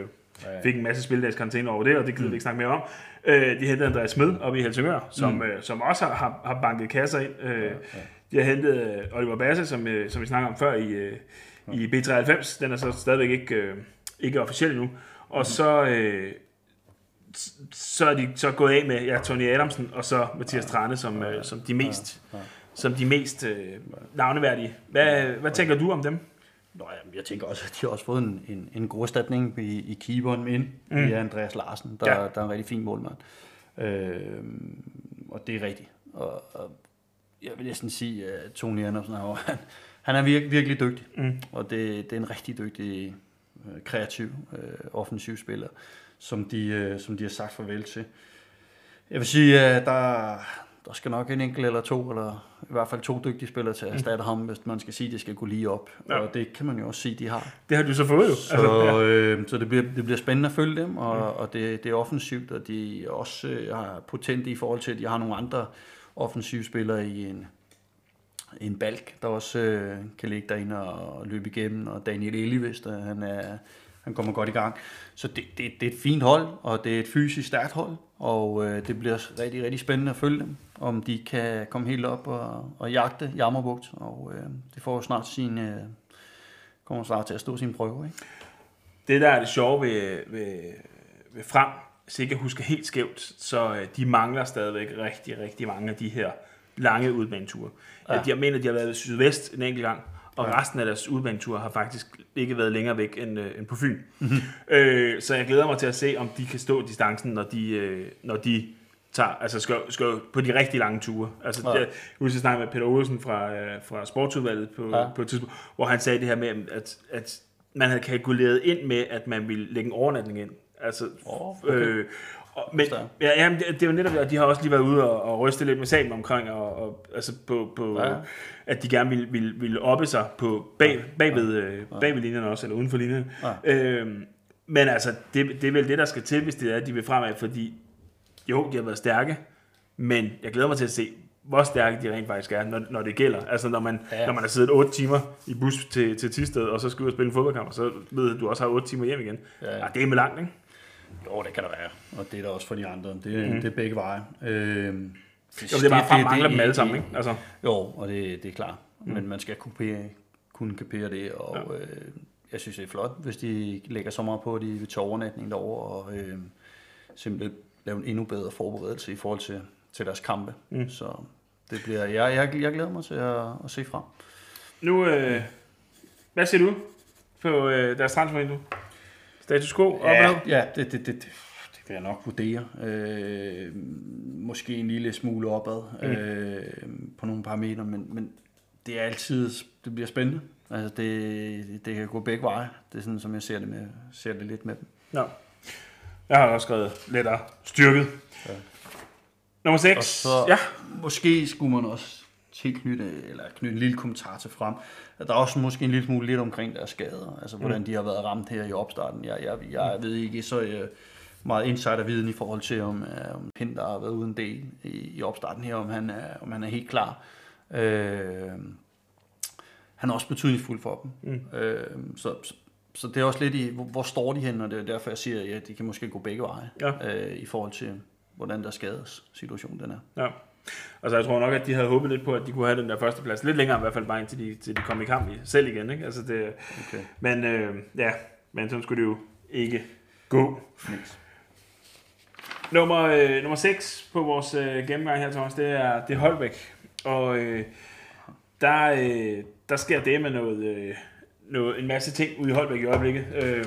ja, ja. fik en masse spildags karantæne over det, og det gider mm. vi ikke snakke mere om. Øh, de hentede Andreas Smed op i Helsingør, som, mm. øh, som også har, har banket kasser ind. Øh, ja, ja. De har hentet øh, Oliver Basse, som, øh, som vi snakker om før i, øh, ja. i B93. Den er så stadigvæk ikke, øh, ikke officiel endnu. Og mm. så, øh, så er de så gået af med ja, Tony Adamsen og så Mathias Trane som, øh, som de mest, som de mest øh, navneværdige. Hvad, hvad tænker du om dem? Nå, jamen, jeg tænker også, at de har også fået en, en, en god erstatning i, i keeperen ind mm. i Andreas Larsen, der, ja. der er en rigtig fin målmand. Øh, og det er rigtigt. Og, og jeg vil næsten sige, at Tony Andersen er, [LAUGHS] han, han er virkelig, virkelig dygtig. Mm. Og det, det er en rigtig dygtig, øh, kreativ, øh, offensiv spiller, som de, øh, som de har sagt farvel til. Jeg vil sige, at der, der skal nok en enkelt eller to, eller i hvert fald to dygtige spillere til at erstatte ham, hvis man skal sige, at det skal gå lige op. Ja. Og det kan man jo også sige, de har. Det har du så fået jo. Så, altså, ja. øh, så det, bliver, det bliver spændende at følge dem, og, mm. og det, det er offensivt, og de er også øh, har potente i forhold til, at de har nogle andre offensive spillere i en, en balk, der også øh, kan ligge derinde og løbe igennem, og Daniel Elivest, han er han kommer godt i gang. Så det, det, det er et fint hold, og det er et fysisk stærkt hold, og øh, det bliver rigtig, rigtig spændende at følge dem, om de kan komme helt op og, og jagte Jammerbugt, og øh, det får snart sin, øh, kommer snart til at stå sin prøve. Ikke? Det der er det sjove ved, ved, ved frem, hvis ikke jeg husker helt skævt, så øh, de mangler stadigvæk rigtig, rigtig mange af de her lange udbaneture. Ja. Jeg mener, de har været sydvest en enkelt gang, og ja. resten af deres udbanetur har faktisk ikke været længere væk end, øh, end på Fyn. Mm-hmm. [LAUGHS] Øh, så jeg glæder mig til at se, om de kan stå distancen, når de, øh, når de tager, altså skal, skal på de rigtig lange ture. Altså, ja. jeg husker snakke med Peter Olsen fra, øh, fra sportsudvalget på, ja. på et tidspunkt, hvor han sagde det her med, at, at man havde kalkuleret ind med, at man ville lægge en overnatning ind. Altså, oh, okay. øh, og, men, ja, jamen, det, det er jo netop, at de har også lige været ude og, og ryste lidt med sagen omkring, og, og, altså på, på ja. at de gerne ville, ville, ville oppe sig på bag, bagved, ja. Øh, bagved linjen også, eller uden for linjen. Ja. Øhm, men altså, det, det er vel det, der skal til, hvis det er, at de vil fremad, fordi jo, de har været stærke, men jeg glæder mig til at se, hvor stærke de rent faktisk er, når, når det gælder. Altså når man, ja. når man har siddet 8 timer i bus til, til Tisted, og så skal ud og spille en fodboldkamp, så ved du, også har 8 timer hjem igen. Ja, ja. ja det er med langt, ikke? Jo, det kan der være. Og det er der også for de andre. Det, mm. det er begge veje. Øh, det, jo, det er bare, det, mangler det, dem alle sammen, ikke? Altså. Jo, og det, det er klart. Mm. Men man skal kunne, kunne kapere det, og ja. øh, jeg synes, det er flot, hvis de lægger så meget på, at de vil tage overnatning derovre, og øh, simpelthen lave en endnu bedre forberedelse i forhold til, til deres kampe. Mm. Så det bliver, jeg, jeg, jeg glæder mig til at, at se frem. Nu, øh, hvad siger du på øh, deres transfervindue? Status quo? Op Ja, ja det, det, det, det, det vil jeg nok vurdere. Øh, måske en lille smule opad mm. øh, på nogle parametre, men, men det er altid, det bliver spændende. Altså det, det kan gå begge veje. Det er sådan, som jeg ser det, med, ser det lidt med dem. Nå. Jeg har også skrevet lettere styrket. Ja. Nummer 6. Og så Ja. måske skulle man også tilknytte, eller knytte en lille kommentar til frem, at der er også måske en lille smule lidt omkring deres skader, altså hvordan de har været ramt her i opstarten. Jeg, jeg, jeg ved ikke så øh, meget insiderviden i forhold til, om, øh, om Pind, der har været uden del i, i opstarten her, om han er, om han er helt klar. Øh, han er også betydningsfuld for dem. Mm. Øh, så, så, så det er også lidt i, hvor, hvor står de hen, og det er derfor, jeg siger, at ja, de kan måske gå begge veje Ja. øh, i forhold til, hvordan der skades situation den er. ja. Altså, jeg tror nok, at de havde håbet lidt på, at de kunne have den der første plads lidt længere, i hvert fald bare indtil de, til de kom i kamp i, selv igen. Ikke? Altså, det, Okay. men øh, ja, men sådan skulle det jo ikke gå. Niks. Nummer, øh, nummer 6 på vores øh, gennemgang her, Thomas, det er, det er Holbæk. Og øh, der, øh, der sker det med noget, øh, noget, en masse ting ude i Holbæk i øjeblikket. Øh,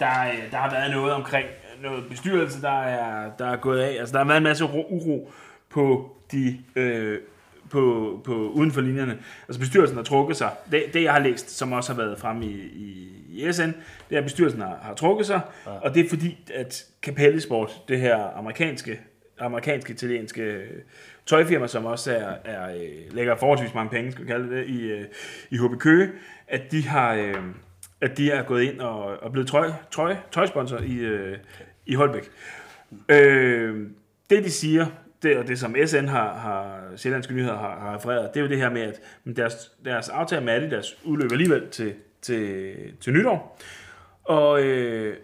der, øh, der har været noget omkring noget bestyrelse, der er, der er gået af. Altså, der har været en masse ro, uro på de... Øh, på, på uden for linjerne. Altså bestyrelsen har trukket sig. Det, det jeg har læst, som også har været fremme i, i, i SN, det er, at bestyrelsen har, har trukket sig, ja. og det er fordi, at Capelli Sport, det her amerikanske, amerikanske italienske tøjfirma, som også er, er øh, lægger forholdsvis mange penge, skal vi kalde det, i, øh, i HB Køge, at de har, øh, at de er gået ind og, og blevet trøj, trøj, tøjsponsor i, i Holbæk. Øh, det de siger, det, og det som SN har, har Sjællandske Nyheder har, har refereret, det er jo det her med, at deres, deres aftale med Adidas udløber alligevel til, til, til nytår. Og, øh,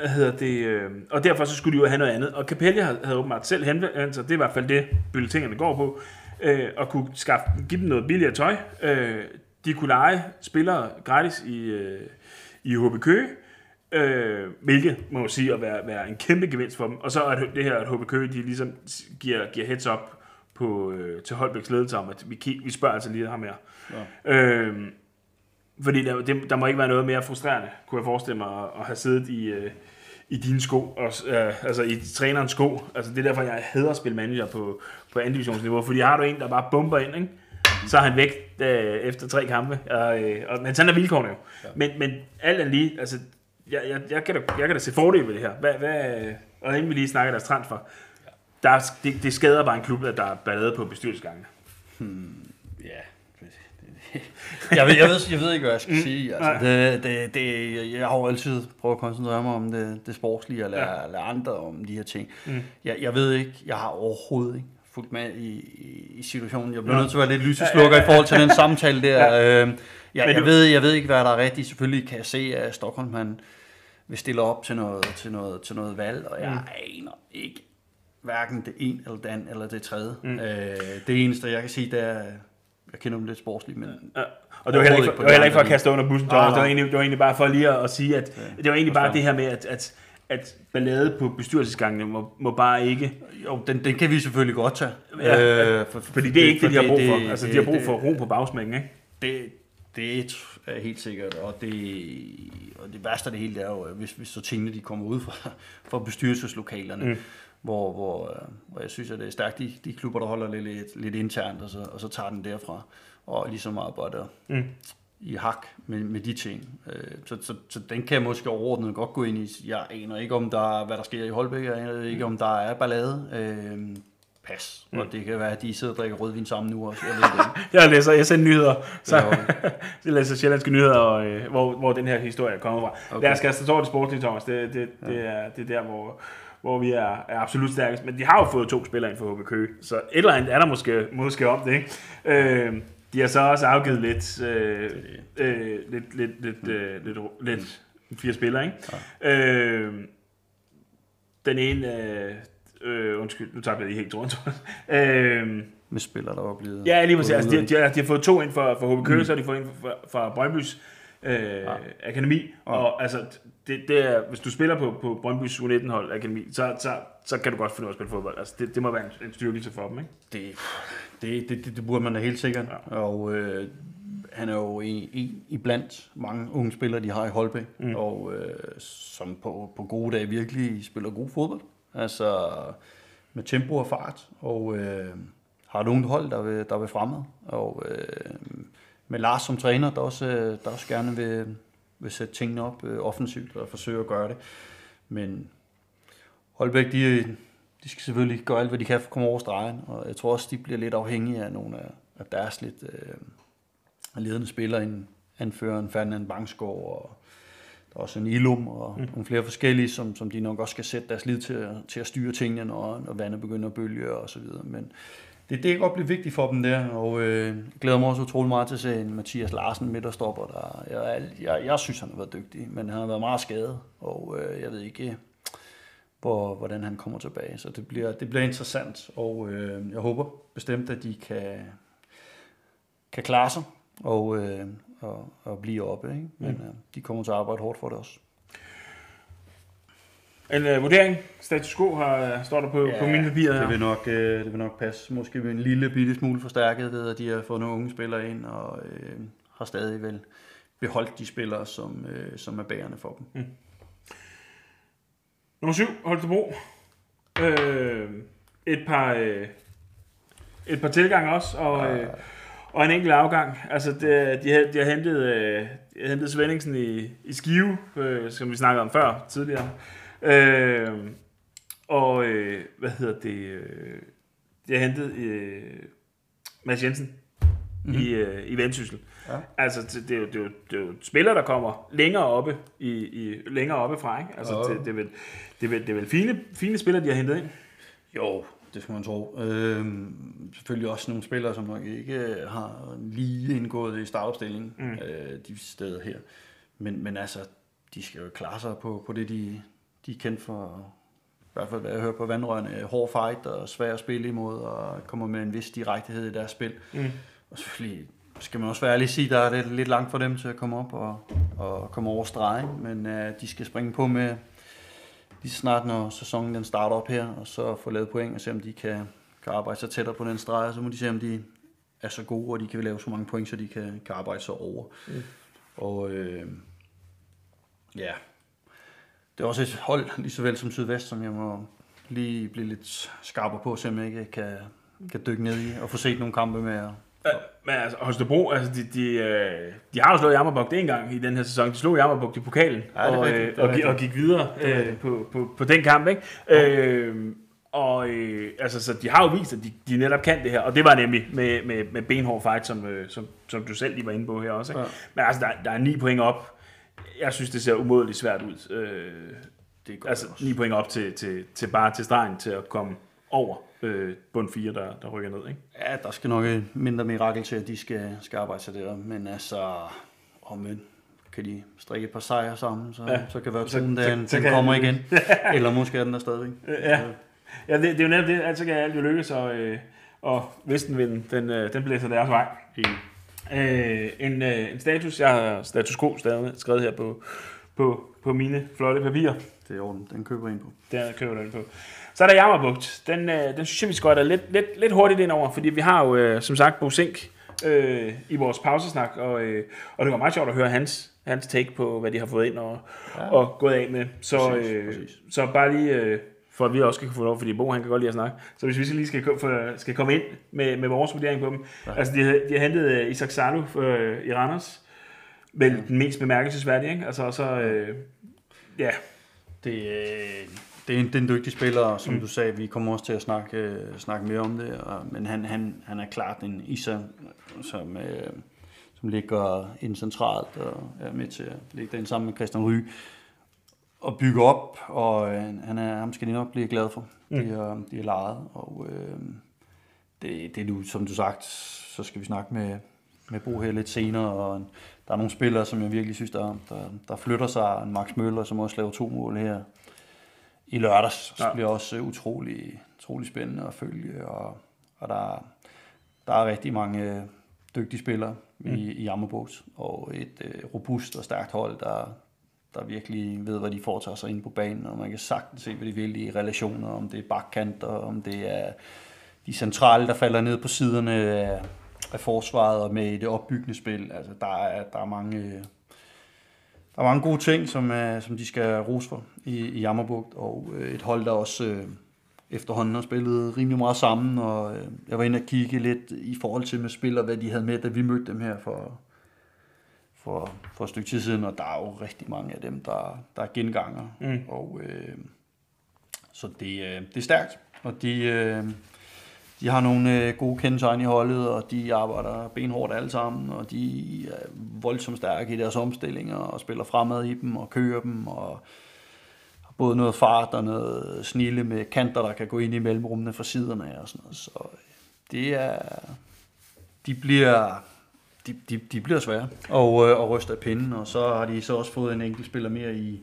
hvad hedder det, øh, og derfor så skulle de jo have noget andet. Og Capelli havde, havde åbenbart selv henvendt altså, sig, det er i hvert fald det, bulletinerne går på, øh, og kunne skaffe, give dem noget billigere tøj. Øh, de kunne lege spillere gratis i, øh, i HB Køge, øh, hvilket må man sige at være, være en kæmpe gevinst for dem. Og så er det, her, at HB Køge, de ligesom giver, giver heads up på, øh, til Holbæks ledelse om, at vi, vi spørger altså lige ham her. Ja. Øh, fordi der, det, der må ikke være noget mere frustrerende, kunne jeg forestille mig, at, at have siddet i, øh, i dine sko, og, øh, altså i trænerens sko. Altså det er derfor, jeg hader at spille manager på, på anden divisionsniveau, fordi har du en, der bare bomber ind, ikke? så er han væk øh, efter tre kampe. Og, øh, og, men sådan er vilkårene jo. Ja. Men, men alt er lige, altså, jeg, jeg, jeg, kan da, jeg kan da se fordele ved det her. Hvad, hvad, og inden vi lige snakker deres transfer, der, er- det, det skader bare en klub, at der er ballade på bestyrelsesgangene. Ja. [LAUGHS] jeg, ved, jeg, ved, jeg ved ikke, hvad jeg skal sige. Altså, det, det, det, jeg har jo altid prøvet at koncentrere mig om det, det sportslige, og lade, ja. lade andre om de her ting. Mm. Jeg, jeg ved ikke, jeg har overhovedet ikke fulgt med i, i, situationen. Jeg bliver nødt til at være lidt lyseslukker i forhold til den [LAUGHS] samtale der. Ja. Øh, jeg, jeg, ved, jeg ved ikke, hvad der er rigtigt. Selvfølgelig kan jeg se, at Stockholm han vil stille op til noget, til noget, til noget valg, og jeg mm. aner ikke hverken det ene eller det andet eller det tredje. Mm. Øh, det eneste, jeg kan sige, det er, jeg kender dem lidt sportsligt, men Ja. Og det var heller ikke, for, det var heller ikke for at kaste under bussen, Thomas. Det var, egentlig, det var egentlig bare for lige at, at sige, at det var egentlig bare det her med, at, at, at ballade på bestyrelsesgangene må, må bare ikke... Jo, den, den kan vi selvfølgelig godt tage. Ja, øh, for, Fordi det er ikke det, de har brug for. det- Altså, de har brug for ro på bagsmækken, ikke? Det, det er helt sikkert, og det, og det værste af det hele er jo, hvis, hvis så tingene de kommer ud fra, fra bestyrelseslokalerne, mm. hvor, hvor, øh, hvor jeg synes, at det er stærkt, de, de klubber, der holder lidt, lidt, lidt internt, og så, og så tager den derfra, og ligesom arbejder Mm. i hak med, med de ting. Øh, så, så, så den kan jeg måske overordnet godt gå ind i. Jeg aner ikke, om der er, hvad der sker i Holbæk, jeg aner ikke, om der er ballade. Pas. Og det kan være, at de sidder og drikker rødvin sammen nu også. Jeg ved. [LAUGHS] Jeg læser SN-nyheder, så Ja. [LAUGHS] jeg læser sjællandske nyheder, og, øh, hvor, hvor den her historie er kommet fra. Okay. Lad os kaste over det sportslige, Thomas. Det, det, det, er, det er der, hvor, hvor vi er, er absolut stærkest. Men de har jo fået to spillere ind for HB Køge, så et eller andet er der måske, måske om det. Ikke? Øh, de har så også afgivet lidt, øh, øh, lidt, lidt, lidt, øh, lidt, lidt fire spillere, ikke? Ja. Øh, den ene, øh, øh, undskyld, nu tager jeg lige helt rundt. [LAUGHS] øh, Med spillere, der var blevet... Ja, lige præcis. Altså, de, de, har- de har fået to ind for, for HB Køge, mm. så har de fået ind fra, fra Brøndby's øh, ja. akademi. Ja. Og altså, det, det er, hvis du spiller på, på Brøndby's U19-hold akademi, så, så, så kan du godt finde ud af at spille fodbold. Altså, det, det må være en, en styrkelse for dem, ikke? Det, det, det, det, det burde man da helt sikkert. Ja. Og øh, han er jo i, i, i blandt mange unge spillere, de har i Holbæk, mm. og øh, som på, på gode dage virkelig spiller god fodbold. Altså med tempo og fart, og øh, har et ungt hold, der vil, der vil fremad. Og øh, med Lars som træner, der også, øh, der også gerne vil, vil sætte tingene op øh, offensivt og forsøge at gøre det. Men Holbæk, de, de skal selvfølgelig gøre alt, hvad de kan for at komme over stregen, og jeg tror også, de bliver lidt afhængige af nogle af, af deres lidt øh, ledende spillere, en anføreren Ferdinand Bangsgaard, og der er også en Ilum og mm. nogle flere forskellige, som, som de nok også skal sætte deres lid til, til at styre tingene, når, når vandet begynder at bølge og så videre. Men det, det kan godt blive vigtigt for dem der, og øh, glæder mig også utrolig meget til at se en Mathias Larsen midterstopper, der jeg, jeg, jeg synes, han har været dygtig, men han har været meget skadet, og øh, jeg ved ikke, hvor, hvordan han kommer tilbage. Så det bliver, det bliver interessant, og øh, jeg håber bestemt, at de kan, kan klare sig og, øh, og, og blive oppe. Ikke? Men mm. øh, de kommer til at arbejde hårdt for det også. En uh, vurdering, status quo, har, står der på, ja, på mine papirer her. Det vil, nok, øh, det vil nok passe. Måske en lille bitte smule forstærket ved, at de har fået nogle unge spillere ind, og øh, har stadig vel beholdt de spillere, som, øh, som er bærende for dem. Mm. Nummer syv, Holstebro. Øh, et par, øh, et par tilgange også, og, øh, og en enkelt afgang. Altså, det, de, har, de har hentet, øh, de hentet Svendingsen i, i Skive, øh, som vi snakkede om før tidligere. Øh, og øh, hvad hedder det? Øh, de har hentet øh, Mads Jensen mm-hmm. i, øh, i Vendsyssel. Ja. Altså, det, det, er jo, det, er jo, det er jo spillere, der kommer længere oppe, i, i, længere oppe fra, ikke? Altså, ja. det, det, er vel, det, er vel, det er vel fine, fine spillere, de har hentet ind? Jo, det skal man tro. Øhm, selvfølgelig også nogle spillere, som nok ikke har lige indgået i startopstillingen mm. øh, de steder her. Men, men altså, de skal jo klare sig på, på det, de, de er kendt for. I hvert fald, hvad jeg hører på vandrørene, hård fight og svær at spille imod, og kommer med en vis direktehed i deres spil. Mm. Og selvfølgelig skal man også være ærlig sige, der er det lidt langt for dem til at komme op og, og komme over stregen, men uh, de skal springe på med lige snart, når sæsonen den starter op her, og så få lavet point og se, om de kan, kan arbejde sig tættere på den streg, og så må de se, om de er så gode, og de kan lave så mange point, så de kan, kan arbejde sig over. Mm. Og øh, ja, det er også et hold, lige så vel som Sydvest, som jeg må lige blive lidt skarpere på, så jeg ikke kan, kan dykke ned i og få set nogle kampe med. Og, Ja, men altså, Holstebro, altså, de, de, øh, de har jo slået Jammerbugt en gang i den her sæson. De slog Jammerbugt i pokalen ja, og, rigtigt, og, og, og gik videre øh, på, på, på den kamp. Ikke? Ja. Øh, og øh, altså, så de har jo vist, at de, de netop kan det her, og det var nemlig med, med, med benhård fight, som, øh, som, som du selv lige var inde på her også. Ikke? Ja. Men altså, der, der er ni point op. Jeg synes, det ser umådeligt svært ud. Øh, det altså, ni point op til, til, til bare til stregen til at komme over øh, bund 4, der, der rykker ned, ikke? Ja, der skal nok et mindre mirakel til, at de skal, skal arbejde sig der. Men altså, men, kan de strikke et par sejre sammen, så, ja. så kan være troen, den, den kommer igen. [LAUGHS] Eller måske er den der stadigvæk. Ja, ja det, det, er jo netop det. Altså kan alt jo lykkes, og, øh, og Vestenvinden, den, øh, den blæser deres vej. Øh, en, øh, en status, jeg har status quo stadig skrevet her på, på, på mine flotte papirer. Det er orden, den køber jeg ind på. Den køber jeg ind på. Så er der Jammerbugt. Den, øh, den synes jeg, vi skal lidt, lidt, lidt hurtigt ind over, fordi vi har jo, øh, som sagt, Bo Sink øh, i vores pausesnak, og, øh, og det var meget sjovt at høre hans, hans take på, hvad de har fået ind og, ja. og gået af med. Så, præcis, øh, præcis. så bare lige, øh, for at vi også skal få lov, fordi Bo han kan godt lide at snakke, så hvis vi lige skal, skal komme ind med, med vores vurdering på dem. Ja. Altså, de, de har hentet uh, Isak Salu uh, i Randers, vel ja. den mest bemærkelsesværdige, ikke? Altså, så, øh, ja. Det, øh, det er en, det er en dygtig spiller, som mm. du sagde, vi kommer også til at snakke, øh, snakke mere om det, og, men han, han, han er klart en Isa, som, øh, som ligger ind centralt og er med til at ligge derinde sammen med Christian Ry og bygge op, og øh, han er, ham skal de nok blive glad for. Mm. De, er, de er lejet, og øh, det, det er nu, som du sagt, så skal vi snakke med, med Bo her lidt senere, og der er nogle spillere, som jeg virkelig synes, der, der, der flytter sig. Max Møller, som også laver to mål her i lørdags. Ja. Det bliver også utrolig, utrolig spændende at følge, og, og der, der er rigtig mange dygtige spillere mm. i, i Ammerbogs, og et øh, robust og stærkt hold, der, der virkelig ved, hvad de foretager sig inde på banen, og man kan sagtens se, hvad de vil i relationer, om det er bakkanter, om det er de centrale, der falder ned på siderne af, af forsvaret og med i det opbyggende spil. Altså, der er, der er mange... Der er mange gode ting, som, er, som de skal rose for i, i Jammerbugt, og øh, et hold, der også øh, efterhånden har spillet rimelig meget sammen, og øh, jeg var inde og kigge lidt i forhold til med spillere, hvad de havde med, da vi mødte dem her for, for, for et stykke tid siden, og der er jo rigtig mange af dem, der, der er genganger, mm. og øh, så det, øh, det er stærkt, og de, øh, de har nogle øh, gode kendetegn i holdet, og de arbejder benhårdt alle sammen, og de er voldsomt stærke i deres omstillinger, og spiller fremad i dem, og kører dem, og har både noget fart og noget snille med kanter, der kan gå ind i mellemrummene fra siderne og sådan noget. Så øh, det er... De bliver, de, de, de bliver svære og, øh, og ryste af pinden, og så har de så også fået en enkelt spiller mere i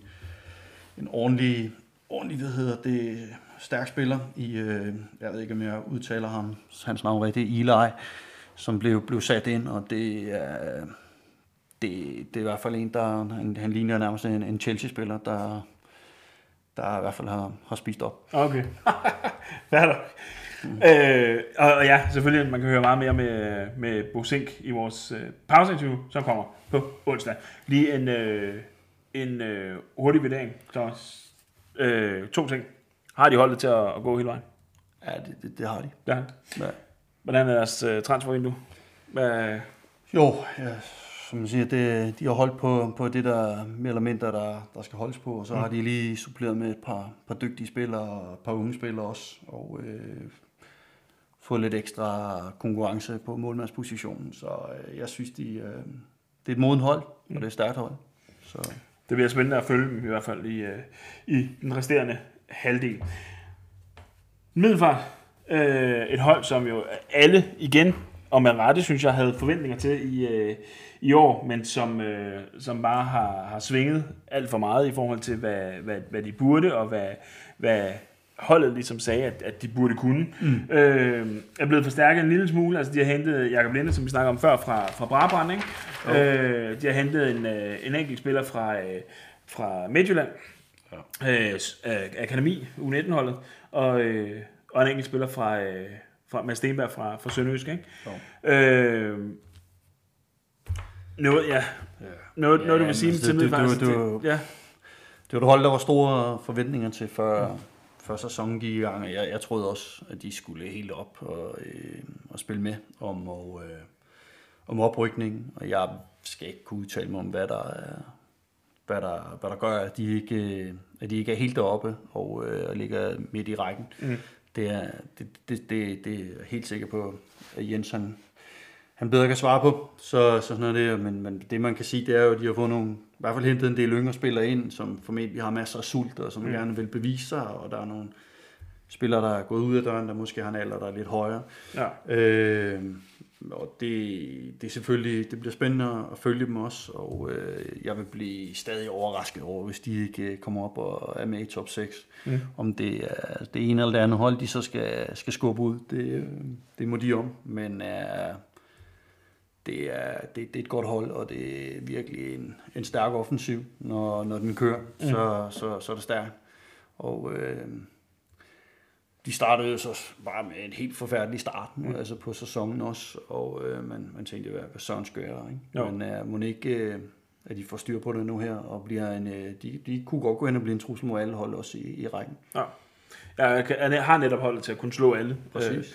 en ordentlig, ordentlig hvad hedder det, stærk spiller i, øh, jeg ved ikke om jeg udtaler ham, hans navn rigtigt, Eli, som blev, blev sat ind, og det er, det, det er i hvert fald en, der han, han ligner nærmest en, en Chelsea-spiller, der, der i hvert fald har, har spist op. Okay. [LAUGHS] Nok. Mm. Øh, og, og ja, selvfølgelig, man kan høre meget mere med, med Bo Sink i vores øh, pause som kommer på onsdag. Lige en, øh, en øh, hurtig vurdering, Thomas. Øh, to ting. Har de holdet til at, at gå hele vejen? Ja, det, det, det har de. Ja. ja. Hvordan er deres uh, transfervindue? Hvad... Jo, ja, som man siger, det, de har holdt på, på det, der mere eller mindre, der, der skal holdes på, og så mm. har de lige suppleret med et par, par dygtige spillere og et par unge spillere også, og øh, fået lidt ekstra konkurrence på målmandspositionen. Så øh, jeg synes, de, øh, det er et moden hold, og det er et stærkt hold. Så. Det bliver spændende at følge dem i hvert fald i, øh, i den resterende halvdel. Middelfart, øh, et hold, som jo alle igen, og med rette, synes jeg, havde forventninger til i, øh, i år, men som, øh, som bare har, har svinget alt for meget i forhold til, hvad, hvad, hvad de burde, og hvad, hvad holdet ligesom sagde, at, at de burde kunne. Mm. Øh, er blevet forstærket en lille smule. Altså, de har hentet Jakob Linde, som vi snakker om før, fra, fra Brabrand. Ikke? Okay. Øh, de har hentet en, øh, en enkelt spiller fra, øh, fra Midtjylland, ja. øh, Akademi, U19-holdet, og, øh, og en enkelt spiller fra, øh, fra Mads Stenberg fra, fra Sønderjysk. Ikke? Ja. Øh, noget, ja. Noget, ja, noget du vil sige til det, det, det, det, ja. det var et hold, der var store forventninger til, før, mm. før sæsonen gik i gang. Jeg, jeg troede også, at de skulle helt op og, øh, og spille med om, og, øh, om oprykning. Og jeg skal ikke kunne udtale mig om, hvad der er, hvad der, hvad der gør, at de ikke, at de ikke er helt deroppe og, øh, og ligger midt i rækken. Mm. Det, er, det, det, det, det er helt sikker på, at Jens han, han bedre kan svare på. Så, så sådan er det, men, men det man kan sige, det er jo, at de har fået nogle, i hvert fald hentet en del yngre spillere ind, som formentlig har masser af sult, og som mm. gerne vil bevise sig, og der er nogle spillere, der er gået ud af døren, der måske har en alder, der er lidt højere. Ja. Øh, og det, det er selvfølgelig, det bliver spændende at følge dem også, og øh, jeg vil blive stadig overrasket over, hvis de ikke øh, kommer op og er med i top 6. Mm. Om det er det ene eller det andet hold, de så skal, skal skubbe ud, det, øh, det må de om. Men øh, det, er, det, det er et godt hold, og det er virkelig en, en stærk offensiv, når, når den kører, mm. så, så, så er det stærkt. Og øh, de startede jo så bare med en helt forfærdelig start, mm. altså på sæsonen også, og øh, man, man tænkte, hvad, hvad søren skal jeg, ikke? Men øh, må ikke, øh, at de får styr på det nu her, og bliver en, øh, de, de kunne godt gå hen og blive en trussel mod alle hold også i, i rækken. Ja. Jeg, jeg har netop holdet til at kunne slå alle. Præcis. Øh,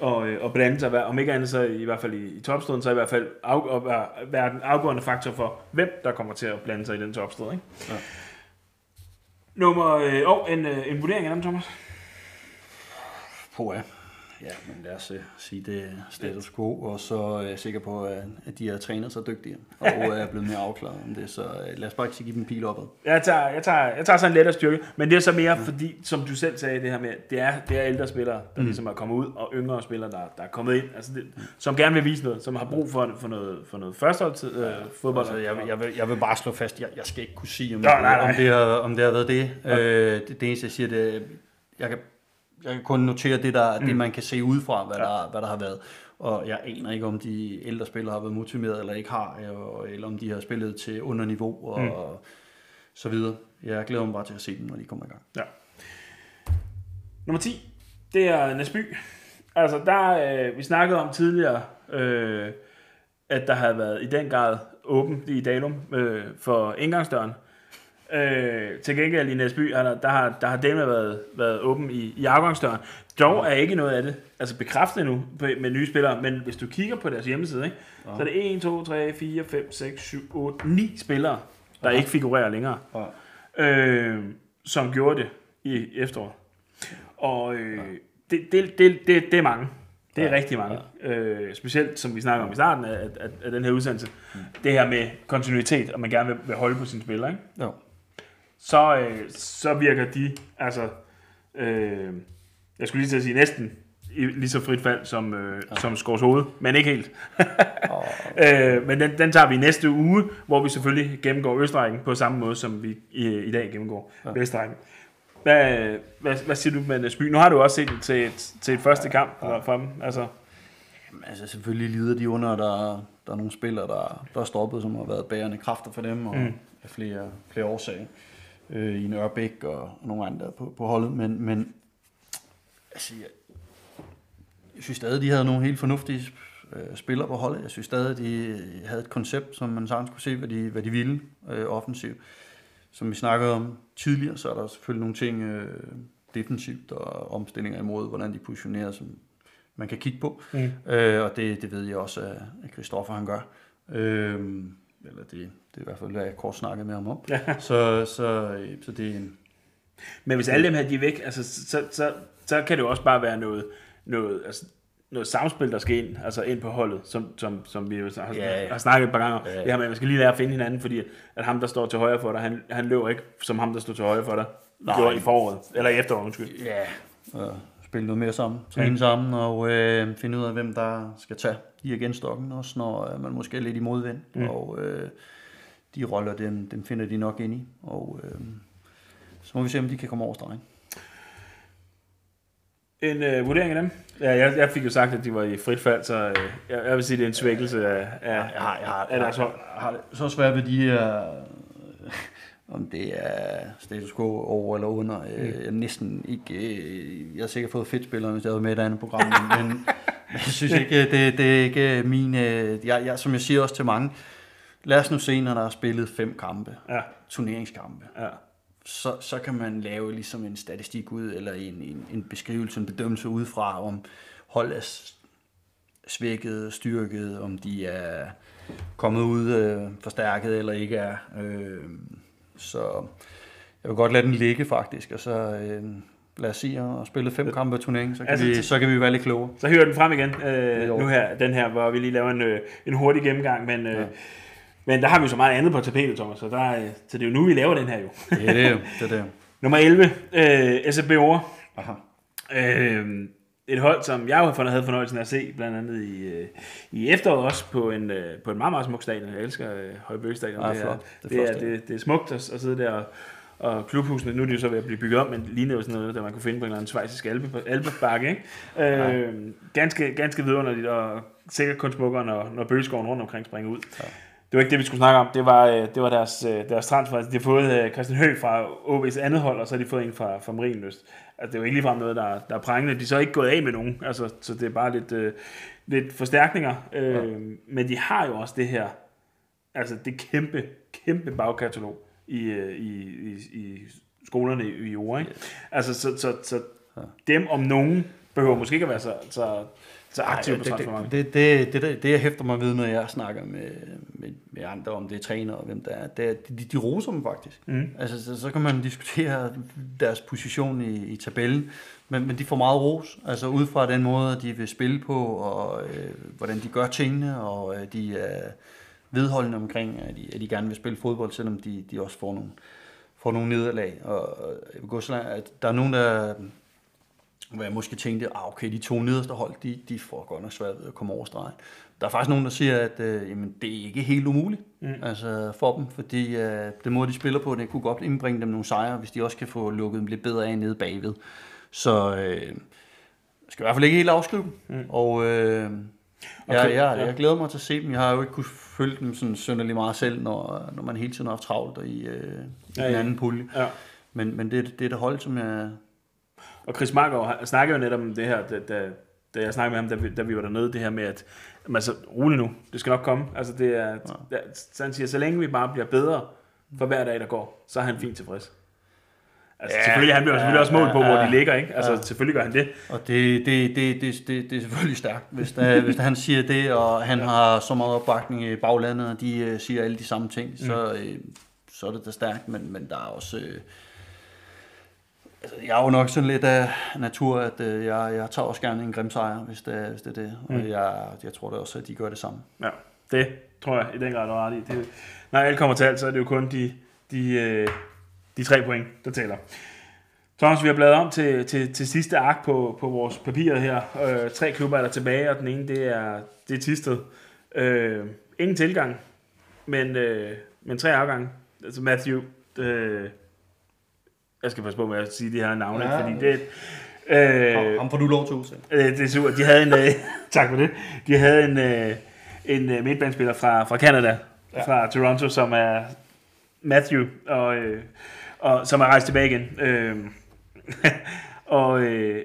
og, øh, og blande sig, om ikke andet så i hvert fald i, i topstøden, så i hvert fald af, at være, være den afgørende faktor for, hvem der kommer til at blande sig i den topstød. Ikke? Ja. Nummer, øh, oh, en, øh, en vurdering af dem, Thomas? På, ja. Ja, men lad os uh, sige det status quo, og så er jeg sikker på, at, de har trænet sig dygtigere, og er blevet mere afklaret om det, så uh, lad os bare ikke give dem pil opad. Jeg tager, jeg tager, jeg tager sådan en lettere styrke, men det er så mere, ja. fordi, som du selv sagde, det her med, det er, det er ældre spillere, der mm. ligesom er kommet ud, og yngre spillere, der, der er kommet ind, altså det, som gerne vil vise noget, som har brug for, for noget, for noget førstehold uh, fodbold. Altså, jeg, jeg, vil, jeg vil bare slå fast, jeg, jeg skal ikke kunne sige, om, Nå, nej, nej. om, det, har, om det har været det. Øh, det, det eneste, jeg siger, det jeg kan jeg kan kun notere det, der, mm. det man kan se udefra, hvad, ja. der, hvad der har været. Og jeg aner ikke, om de ældre spillere har været motiveret eller ikke har, og- eller om de har spillet til under niveau og, Mm. mm. så videre. Jeg glæder mig bare til at se dem, når de kommer i gang. Ja. Nummer 10, det er Næsby. Altså, der, øh, vi snakkede om tidligere, øh, at der havde været i den grad åbent i Dalum øh, for indgangsdøren. Øh, til gengæld i Næsby, der, der har, der har demene været, været åben i, i afgangsdøren. Dog er ikke noget af det altså bekræftet nu med nye spillere, men hvis du kigger på deres hjemmeside, ikke, så er det 1, 2, 3, 4, 5, 6, 7, 8, 9 spillere, der Ja. ikke figurerer længere Ja. øh, som gjorde det i efteråret. Og øh, det, det, det, det, det er mange. Det er ja, Ja, rigtig mange. Ja. Øh, specielt, som vi snakker om i starten af, af, af den her udsendelse. Mm. Det her med kontinuitet, og man gerne vil, vil holde på sine spillere. Ikke? Jo. Så, øh, så virker de, altså, øh, jeg skulle lige til at sige næsten lige så frit fald som, øh, ja. som Skårs hoved, men ikke helt. Og, [LAUGHS] Øh, men den, den tager vi næste uge, hvor vi selvfølgelig gennemgår Østrækken på samme måde, som vi i, i dag gennemgår ja. Vestrækken. Hvad, hvad, hvad siger du med Næsby? Nu har du også set det til et, til et første kamp ja. for dem. Altså, Jamen, altså selvfølgelig lider de under, at der, der er nogle spillere, der, der er stoppet, som har været bærende kræfter for dem, og mm. af flere, flere årsager. Øh, I Nørbæk og, og nogle andre på, på holdet, men, men altså, jeg, jeg synes stadig, de havde nogle helt fornuftige øh, spillere på holdet. Jeg synes stadig, de havde et koncept, som man sagtens kunne se, hvad de, hvad de ville øh, offensivt. Som vi snakkede om tidligere, så er der selvfølgelig nogle ting øh, defensivt og omstillinger imod, hvordan de positionerer, som man kan kigge på. mm. Øh, og det, det ved jeg også, at at Christoffer han gør. Øh, eller det, det er i hvert fald, hvad jeg kort snakkede med ham om. Ja. Så, så, så det er en... Men hvis alle dem her de er væk, altså, så, så, så kan det jo også bare være noget, noget, altså, noget samspil, der skal ind, altså ind på holdet, som, som, som vi jo har, Ja, ja. har snakket et par gange om. Ja, ja. Det her med, at man skal lige lære at finde hinanden, fordi at ham, der står til højre for dig, han, han løber ikke som ham, der står til højre for dig. Nej. Gjorde i foråret, eller i efteråret, undskyld. Ja. Øh, spille noget mere sammen, træne sammen og øh, finde ud af, hvem der skal tage dirigentstokken, også når øh, man måske er lidt i modvind. Mm. Mm. Og øh, de roller, dem, dem finder de nok ind i. Og øh, så må vi se, om de kan komme over stregen. En øh, vurdering af dem? Ja, jeg, jeg fik jo sagt, at de var i frit fald, så øh, jeg, jeg vil sige, det er en svækkelse af, af, jeg har, jeg har, af deres hold. jeg har så svært ved de her, [LAUGHS] om det er status quo over eller under. Mm. Jeg næsten ikke, øh, jeg har sikkert fået fedt spillere, hvis jeg var med i et andet program, men, [LAUGHS] men jeg synes ikke, det, det er ikke min, øh, jeg, jeg, som jeg siger også til mange, lad os nu se, når der er spillet fem kampe, Ja, turneringskampe, ja. så, så kan man lave ligesom en statistik ud, eller en, en, en beskrivelse, en bedømmelse udefra, om hold er svækket, styrket, om de er kommet ud øh, forstærket eller ikke er. Øh, så jeg vil godt lade den ligge faktisk, og så øh, lad os sige at spille fem kampe i turneringen, så kan, Altså, vi, så kan vi være lidt klogere. Så hører den frem igen, øh, nu her, den her, hvor vi lige laver en, øh, en hurtig gennemgang, men, øh, Ja. Men der har vi jo så meget andet på tapetet, Thomas, så, der, er- så det er jo nu, vi laver den her jo. Det er det jo. Det er det. [LAUGHS] Nummer 11, øh, SFB Ore. Aha. Øh, et hold, som jeg havde fornøjelsen af at se, blandt andet i, øh, i efteråret også, på en, øh, på en meget, meget smuk stadion. Jeg elsker øh, Højbøge Stadion. Ja, det, er. Det er det, er, det, det er smukt at, at sidde der, og, og klubhusene, nu er de jo så ved at blive bygget om, men ligner jo sådan noget, der man kunne finde på en eller anden svejsisk alpe, alpebakke. Ikke? [LAUGHS] Øh, ganske, ganske vidunderligt, og sikkert kun smukkere, når, når bøgeskoven rundt omkring springer ud. Ja. Det var ikke det, vi skulle snakke om. Det var, øh, det var deres, øh, deres transfer. Altså, de har fået øh, Christian Høgh fra OB's andet hold, og så har de fået en fra, fra Marienlyst. Altså, det er jo ikke ligefrem noget, der, der er prangende. De er så ikke gået af med nogen. Altså, så det er bare lidt, øh, lidt forstærkninger. Øh, ja. Men de har jo også det her, altså det kæmpe, kæmpe bagkatalog i, i, i, i skolerne i, i Ore. Ikke? Altså, så, så, så dem om nogen behøver måske ikke at være så, så, så aktive på det, transfermarkedet. det, det, det, det, det, jeg hæfter mig ved, når jeg snakker med, med, med andre, om det er træner og hvem der er, det er, de, de roser dem faktisk. Mm. Altså, så, så kan man diskutere deres position i, i tabellen, men, men de får meget ros, altså ud fra den måde, de vil spille på, og øh, hvordan de gør tingene, og øh, de er vedholdende omkring, at de, at de gerne vil spille fodbold, selvom de, de også får nogle, får nogle nederlag. Og og jeg vil gå så langt, at der er nogen, der hvor jeg måske tænkte, ah, okay, de to nederste hold, de, de får godt nok svært ved at komme over stregen. Der er faktisk nogen, der siger, at øh, jamen, det er ikke helt umuligt mm. altså, for dem, fordi øh, den måde, de spiller på, det kunne godt indbringe dem nogle sejre, hvis de også kan få lukket dem lidt bedre af nede bagved. Så øh, jeg skal i hvert fald ikke helt afskrive dem. Mm. Og øh, Ja, ja, jeg glæder mig til at se dem. Jeg har jo ikke kunne følge dem sådan sønderlig meget selv, når, når man hele tiden har haft travlt i, øh, i Ja, en ja. anden pulje. Ja. Men, men det, det er det hold, som jeg... Og Chris Markov han snakker jo netop om det her, da, da, da jeg snakkede med ham, da vi, da vi var dernede, det her med, at altså, rolig nu, det skal nok komme. Altså, det er, ja. så han siger, så længe vi bare bliver bedre for hver dag, der går, så er han fint tilfreds. Altså, ja, selvfølgelig, han bliver ja, selvfølgelig også mål på, ja, hvor ja. de ligger, ikke? Altså, Ja. selvfølgelig gør han det. Og det, det, det, det, det, det er selvfølgelig stærkt, hvis, der, hvis der, han siger det, og han har så meget opbakning i baglandet, og de øh, siger alle de samme ting, Mm. så, øh, så er det da stærkt, men, men der er også... Øh, altså, jeg er jo nok sådan lidt af natur, at øh, jeg, jeg tager også gerne en grim sejr, hvis det, er- hvis det er det. Og Mm. jeg, jeg tror da også, at de gør det samme. Ja, det tror jeg i den grad, du har ret i. Det, når alt kommer til alt, så er det jo kun de, de, øh, de tre point, der tæller. Thomas, vi har bladet om til, til, til sidste ark på, på vores papirer her. Øh, tre klubber er der tilbage, og den ene, det er, det er Tisted. Øh, ingen tilgang, men, øh, men tre afgange. Altså Matthew, øh, jeg skal passe på med at sige de her navne, Ja. fordi det øh, Ham, får du lov til at. Øh, det er super. De havde en, øh, [LAUGHS] tak for det. De havde en, øh, en øh, midtbanespiller fra, fra Canada, Ja. ja. fra Toronto, som er Matthew, og, øh, og som er rejst tilbage igen. Øh, [LAUGHS] og, øh,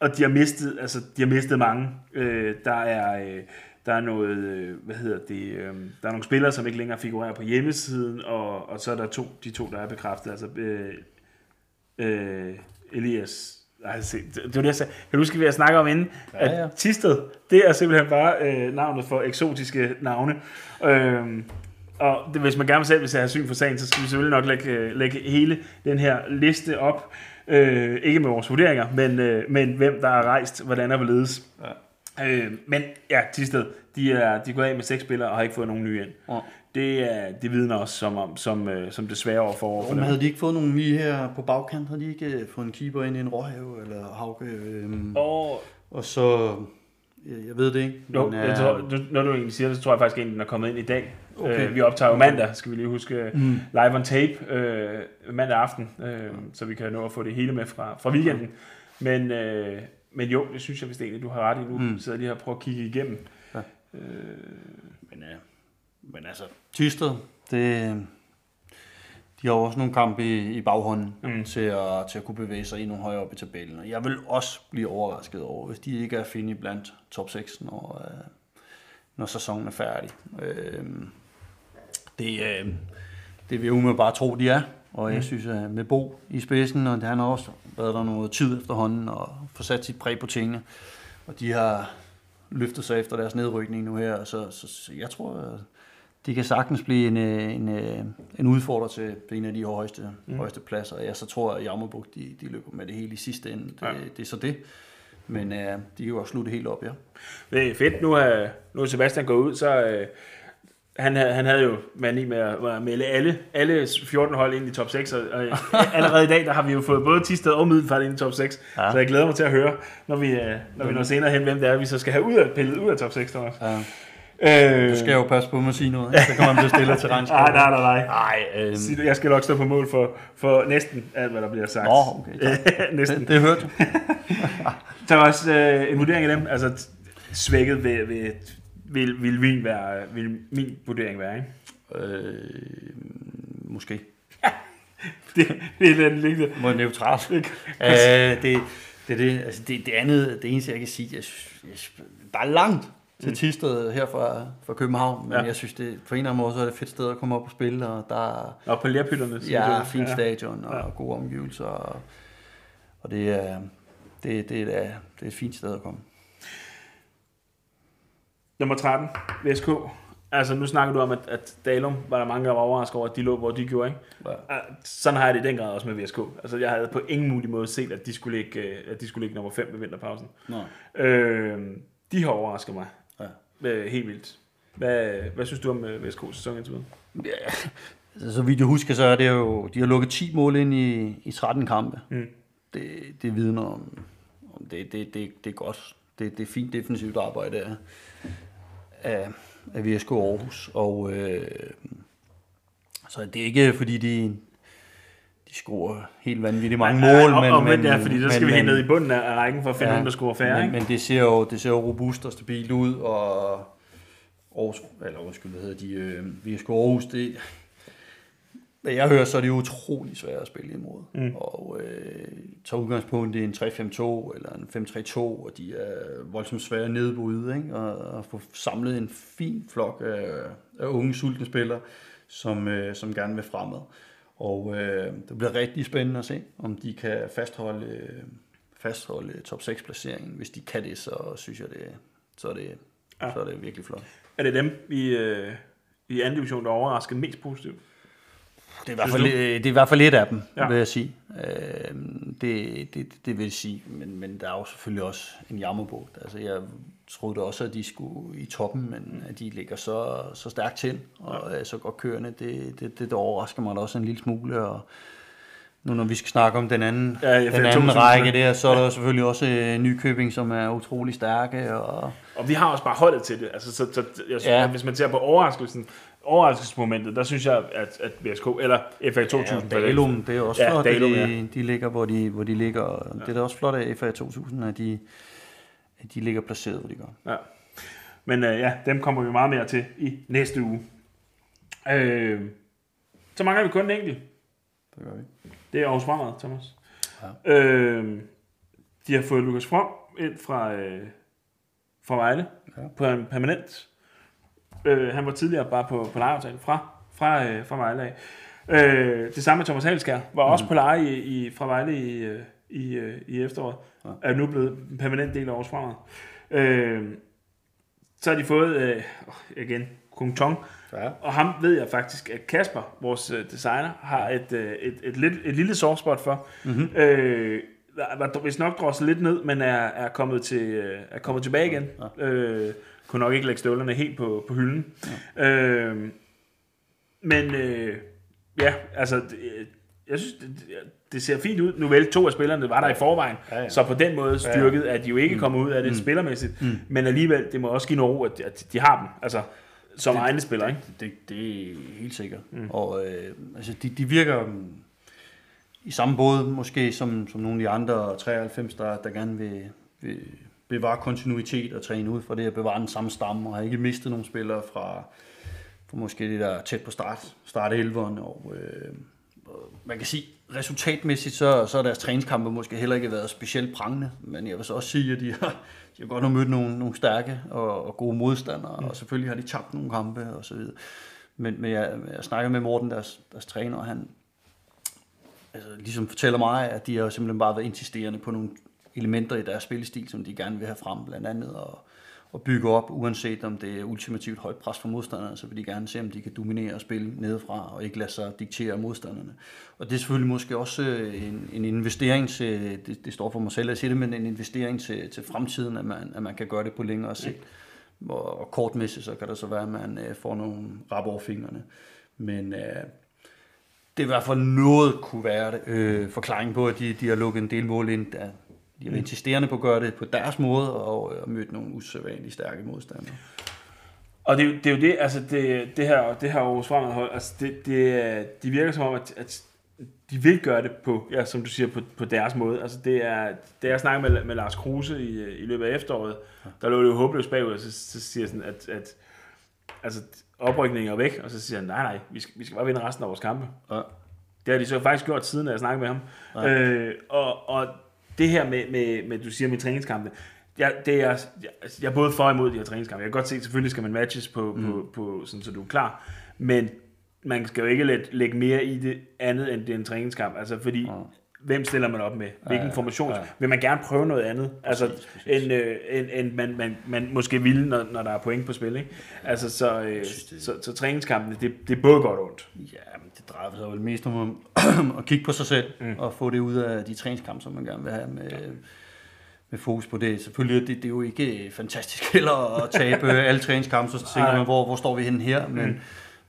og de har mistet, altså de har mistet mange. Øh, der er øh, der er noget, øh, hvad hedder det, øh, der er nogle spillere, som ikke længere figurerer på hjemmesiden, og, og så er der to, de to, der er bekræftet, altså øh, øh, Elias, se, det, var det, jeg sagde. Kan du huske, at vi har snakket om inden, Ja, at ja. Tisted, det er simpelthen bare øh, navnet for eksotiske navne. Øhm, og det, hvis man gerne selv vil have syn for sagen, så skal vi selvfølgelig nok lægge, øh, lægge hele den her liste op. Øh, ikke med vores vurderinger, men, øh, men hvem der er rejst, hvordan er hvorledes. Ja. Øh, men ja, Tisted, de er, de gået af med seks spillere og har ikke fået nogen nye ind. Ja. Det, er, det vidner også som, om, som, øh, som desværre over for over for dem. havde de ikke fået nogen nye her på bagkant? Havde de ikke øh, fået en keeper ind i en råhave eller havke? Øhm, Og og så... Jeg, jeg ved det ikke. Jo, men, jeg øh, tror, du, når du egentlig siger det, så tror jeg faktisk, at den er kommet ind i dag. Okay. Øh, vi optager jo mandag, skal vi lige huske, Mm. live on tape øh, mandag aften, øh, så vi kan nå at få det hele med fra, fra weekenden. Men, øh, men jo, det synes jeg vist egentlig, du har ret i nu. Mm. Mm. sidder lige her og prøver at kigge igennem. Ja. Øh, Men, øh, men altså, Tisted, det, de har jo også nogle kampe i, i baghånden mm. Mm. til, at, til at kunne bevæge sig endnu højere op i tabellen. Og jeg vil også blive overrasket over, hvis de ikke er finde blandt top 6, når, øh, når sæsonen er færdig. Øh, det, øh, det vil jeg umiddelbart tro, de er. Og jeg Mm. synes, at med Bo i spidsen, og han har også været der noget tid efterhånden, og få sat sit præg på tingene. Og de har løftet sig efter deres nedrykning nu her, så, så, så jeg tror, at de kan sagtens blive en, øh, en, øh, en udfordrer til en af de højeste, mm. Højeste pladser. Og jeg så tror, at Jammerbuk, de, de løber med det hele i sidste ende. Det, ja. Det er så det. Men øh, de kan jo også slutte helt op, ja. det er fedt, nu er, nu er Sebastian gået ud, så øh, han, han havde jo mani med at, melde alle, alle 14 hold ind i top 6, og, og [LAUGHS] allerede i dag, der har vi jo fået både Tisted og Middelfart ind i top 6, Ja. ja. så jeg glæder mig til at høre, når vi, øh, når vi når senere hen, hvem det er, vi så skal have ud af, pillet ud af top 6, Thomas. ja. Øh, Du skal jo passe på med at sige noget, ikke? så kan man blive stille til regnskab. [LAUGHS] Nej, nej, nej, nej. Øh, Sig det, Jeg skal nok stå på mål for, for næsten alt, hvad der bliver sagt. Nå, okay, [LAUGHS] næsten. det, det hørte jeg. [LAUGHS] Der var også øh, en vurdering af dem. Altså, svækket vil, vil, vil, vil, min, være, vil min vurdering være, ikke? Øh, måske. Det, det er den lignende. Må neutralt. øh, det, det, er det, altså det, det andet, det eneste jeg kan sige, jeg, jeg, der er langt til Tisted her fra, fra København, men ja. Jeg synes, det, på en eller anden måde, så er det et fedt sted at komme op og spille, og der er Og på lærpytterne. ja, fint ja. stadion og Ja. gode omgivelser, og, og det, er, det, det, er, det er et fint sted at komme. Nummer 13, VSK. Altså, nu snakker du om, at, at Dalum var der mange, der var overrasket over, at de lå, hvor de gjorde, ikke? Ja. Sådan har jeg det i den grad også med VSK. Altså, jeg havde på ingen mulig måde set, at de skulle ligge, øh, at de skulle ligge nummer 5 ved vinterpausen. Nå. Øh, de har overrasket mig. Øh, helt vildt. Hvad, hvad synes du om øh, VSK's sæson indtil videre? Ja, altså, så vidt jeg husker, så er det jo, de har lukket 10 mål ind i, i 13 kampe. Mm. Det, det vidner om, om det, det, det, det er godt. Det, det er fint defensivt arbejde af, af, af VSK Aarhus. Og øh, så det er ikke, fordi de, de scorer helt vanvittigt mange Ja, mål, og, men, og, men, men, ja, fordi der skal men, vi helt ned i bunden af rækken for at finde ja, nogen, der scorer færre, men, ikke? men det ser jo det ser jo robust og stabilt ud, og Aarhus, eller undskyld, hvad hedder de, øh, VSK Aarhus, det, hvad jeg hører, så er det utrolig svært at spille imod. Mm. Og øh, tager udgangspunkt i en 3-5-2 eller en 5-3-2, og de er voldsomt svære at nedbryde, ikke? Og, og få samlet en fin flok af, af unge, sultne spillere, som, øh, som gerne vil fremad. Og øh, det bliver rigtig spændende at se, om de kan fastholde, øh, fastholde top 6 placeringen. Hvis de kan det, så synes jeg, det, så er det, Ja. ja. så er det virkelig flot. Er det dem i, øh, i anden division, der overrasker mest positivt? Det er i hvert Synes fald, det er i hvert fald lidt af dem, Ja. ja. vil jeg sige. Øh, det, det, det vil jeg sige. Men, men der er jo selvfølgelig også en jammerbugt. Altså, jeg troede også, at de skulle i toppen, men at de ligger så, så stærkt til og er så godt kørende, det, det, det, det overrasker mig da også en lille smule. Og nu når vi skal snakke om den anden, Ja, ja, den anden 2000, række der, så er der selvfølgelig også øh, Nykøbing, som er utrolig stærke. Og, Og vi har også bare holdet til det. Altså, så, så, jeg, ja. Ja. Hvis man ser på overraskelsen, overraskelsesmomentet, der synes jeg, at, at VSK, eller FA 2000, Ja, Dalum, det er også Ja, flot, Dalum, at ja. de, de ligger, hvor de, hvor de ligger. Og Det er da også flot af FA 2000, at de, at de ligger placeret, hvor de gør. Ja. Men øh, ja, dem kommer vi meget mere til i næste uge. Øh, så mangler vi kun en enkelt. Det gør vi. Det er Aarhus Fremad, Thomas. Ja. Øh, de har fået Lukas From ind fra, øh, fra Vejle ja. Ja. på en permanent. Øh, han var tidligere bare på, på lejeaftale fra, fra, øh, fra Vejle af. Øh, det samme med Thomas Halskær. Var også på leje i, i, fra Vejle i, øh, i, øh, i efteråret. Ja. Er nu blevet en permanent del af Aarhus Fremad. Øh, så har de fået, øh, igen, Kung Tong. Ja. Og ham ved jeg faktisk, at Kasper, vores øh, designer, har et, et, et, lidt, et lille soft spot for. Mm-hmm. Øh, der var vist nok drosset lidt ned, men er, er, kommet, til, er kommet tilbage igen. Ja. Øh, kunne nok ikke lægge støvlerne helt på, på hylden. Ja. Øh, men øh, ja, altså, det, jeg synes, det, det ser fint ud. Nu vel, to af spillerne var der i forvejen, ja, Ja, så på den måde styrket, at de jo ikke kommer ud af det mm. spillermæssigt. Mm. Men alligevel, det må også give noget ro, at, at de har dem. Altså, som det, egne spillere, ikke? Det, det er helt sikkert. Mm. Og øh, altså, de, de virker mm, i samme båd måske som, som nogle af de andre 93, der, der gerne vil, vil bevare kontinuitet og træne ud fra det, og bevare den samme stamme, og har ikke mistet nogle spillere fra, fra måske det der tæt på start, start 11'eren, og, øh, man kan sige, resultatmæssigt, så, så har deres træningskampe måske heller ikke været specielt prangende, men jeg vil så også sige, at de har, de har godt nok mødt nogle, nogle stærke og, og gode modstandere, mm. og selvfølgelig har de tabt nogle kampe og så videre. Men, men jeg, jeg snakker med Morten, deres, deres træner, og han altså, ligesom fortæller mig, at de har simpelthen bare været insisterende på nogle elementer i deres spillestil, som de gerne vil have frem, blandt andet og, og bygge op, uanset om det er ultimativt højt pres for modstanderne, så vil de gerne se, om de kan dominere og spille nedefra, og ikke lade sig diktere af modstanderne. Og det er selvfølgelig måske også øh, en, en investering til, det, det står for mig selv at sige det, men en investering til, til fremtiden, at man, at man kan gøre det på længere sigt. Og, og kortmæssigt, så kan det så være, at man øh, får nogle rap over fingrene. Men øh, det er i hvert fald noget kunne være det, øh, forklaring på, at de, de har lukket en del mål ind. Der, de har været insisterende på at gøre det på deres måde, og, øh, og mødt nogle usædvanligt stærke modstandere. Og det, er jo- det er jo det, altså det, det her, det her Aarhus Fremad hold, altså det, det, de virker som om, at, at de vil gøre det på, ja, som du siger, på, på deres måde. Altså det er, det jeg snakker med, med Lars Kruse i, i løbet af efteråret, der lå det jo håbløst bagud, og så, så siger jeg sådan, at, at altså, oprykningen er væk, og så siger han, nej, nej, vi skal, vi skal bare vinde resten af vores kampe. Ja. Det har de så faktisk gjort siden, at jeg snakkede med ham. Ja. Øh, og, og det her med, med, med, du siger med træningskampe, jeg, det er, jeg, jeg er både for og imod de her træningskampe. Jeg kan godt se, at selvfølgelig skal man matches på, mm. på, på sådan, så du er klar. Men man skal jo ikke lægge, lægge mere i det andet, end det er en træningskamp. Altså, fordi, Ja. Hvem stiller man op med? Hvilken Ja, formation? ja. Vil man gerne prøve noget andet? Altså, Præcis, præcis. end, øh, end, end man, man, man måske ville, når, når der er point på spil. Ikke? Altså, så, øh, synes, det- så, så træningskampene, det, det er både godt og ondt. Ja, men det drejer sig vel mest om [CLEARS THROAT] at kigge på sig selv, mm. og få det ud af de træningskampe, som man gerne vil have med, med fokus på det. Selvfølgelig, det, det er jo ikke fantastisk [LAUGHS] heller at tabe alle træningskampe, så tænker man, hvor, hvor står vi henne her, men,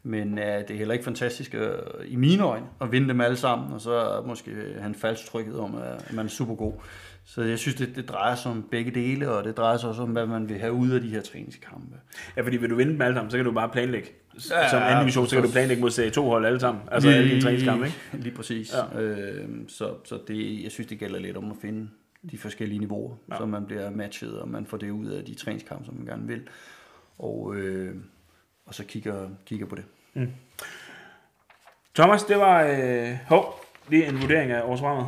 Men uh, det er heller ikke fantastisk uh, i mine øjne at vinde dem alle sammen, og så måske han falsk trykket om, at man er super god. Så jeg synes, det, det drejer sig om begge dele, og det drejer sig også om, hvad man vil have ud af de her træningskampe. Ja, fordi vil du vinde dem alle sammen, så kan du bare planlægge. Ja, Som anden division, så kan du planlægge mod serie 2 hold alle sammen. Altså alle dine træningskampe, ikke? Lige præcis. Ja. Øh, så så det, jeg synes, det gælder lidt om at finde de forskellige niveauer, ja. så man bliver matchet, og man får det ud af de træningskampe, som man gerne vil. Og, øh, og så kigger, kigger på det. Mm. Thomas, det var øh, hov, lige en vurdering af årsprogrammet.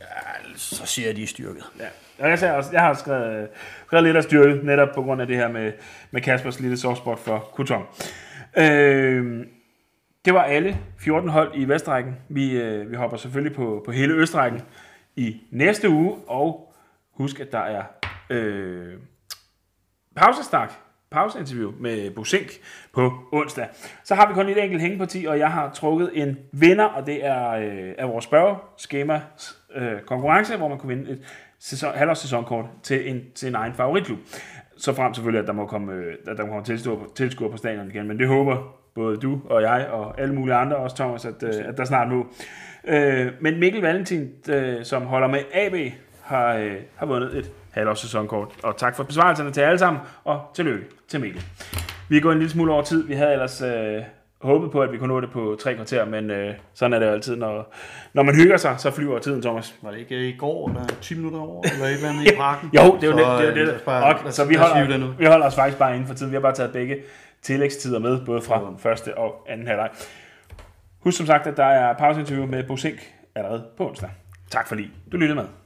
Ja, så siger jeg, de er styrket. Ja. Jeg, også, jeg har skrevet, skrevet lidt af styrket, netop på grund af det her med, med Kaspers lille softspot for Kuton. Øh, det var alle 14 hold i Vestrækken. Vi, øh, vi hopper selvfølgelig på, på hele Østrækken i næste uge, og husk, at der er øh, pausesnak, pauseinterview med Bosink på onsdag. Så har vi kun et enkelt hængeparti, og jeg har trukket en vinder, og det er øh, af vores spørgeskema øh, konkurrence, hvor man kunne vinde et sæson, halvårssæsonkort til en, til en egen favoritklub. Så frem selvfølgelig, at der må komme, øh, at der må komme tilskuer, tilskuer på stadion igen, men det håber både du og jeg og alle mulige andre, også Thomas, at, øh, at der snart må. Øh, men Mikkel Valentin, øh, som holder med AB, har, øh, har vundet et halvårs sæsonkort. Og tak for besvarelserne til alle sammen, og tillykke til Mikkel. Vi er gået en lille smule over tid. Vi havde ellers øh, håbet på, at vi kunne nå det på tre kvarter, men øh, sådan er det jo altid, når, når man hygger sig, så flyver tiden, Thomas. Var det ikke i går, eller 10 minutter over, eller et eller andet i [LAUGHS] parken? jo, det er jo det. det, er det. Bare, og, så vi holder, vi holder os faktisk bare inden for tiden. Vi har bare taget begge tillægstider med, både fra første og anden halvleg. Husk som sagt, at der er pauseinterview med Bo Sink allerede på onsdag. Tak fordi du lyttede med.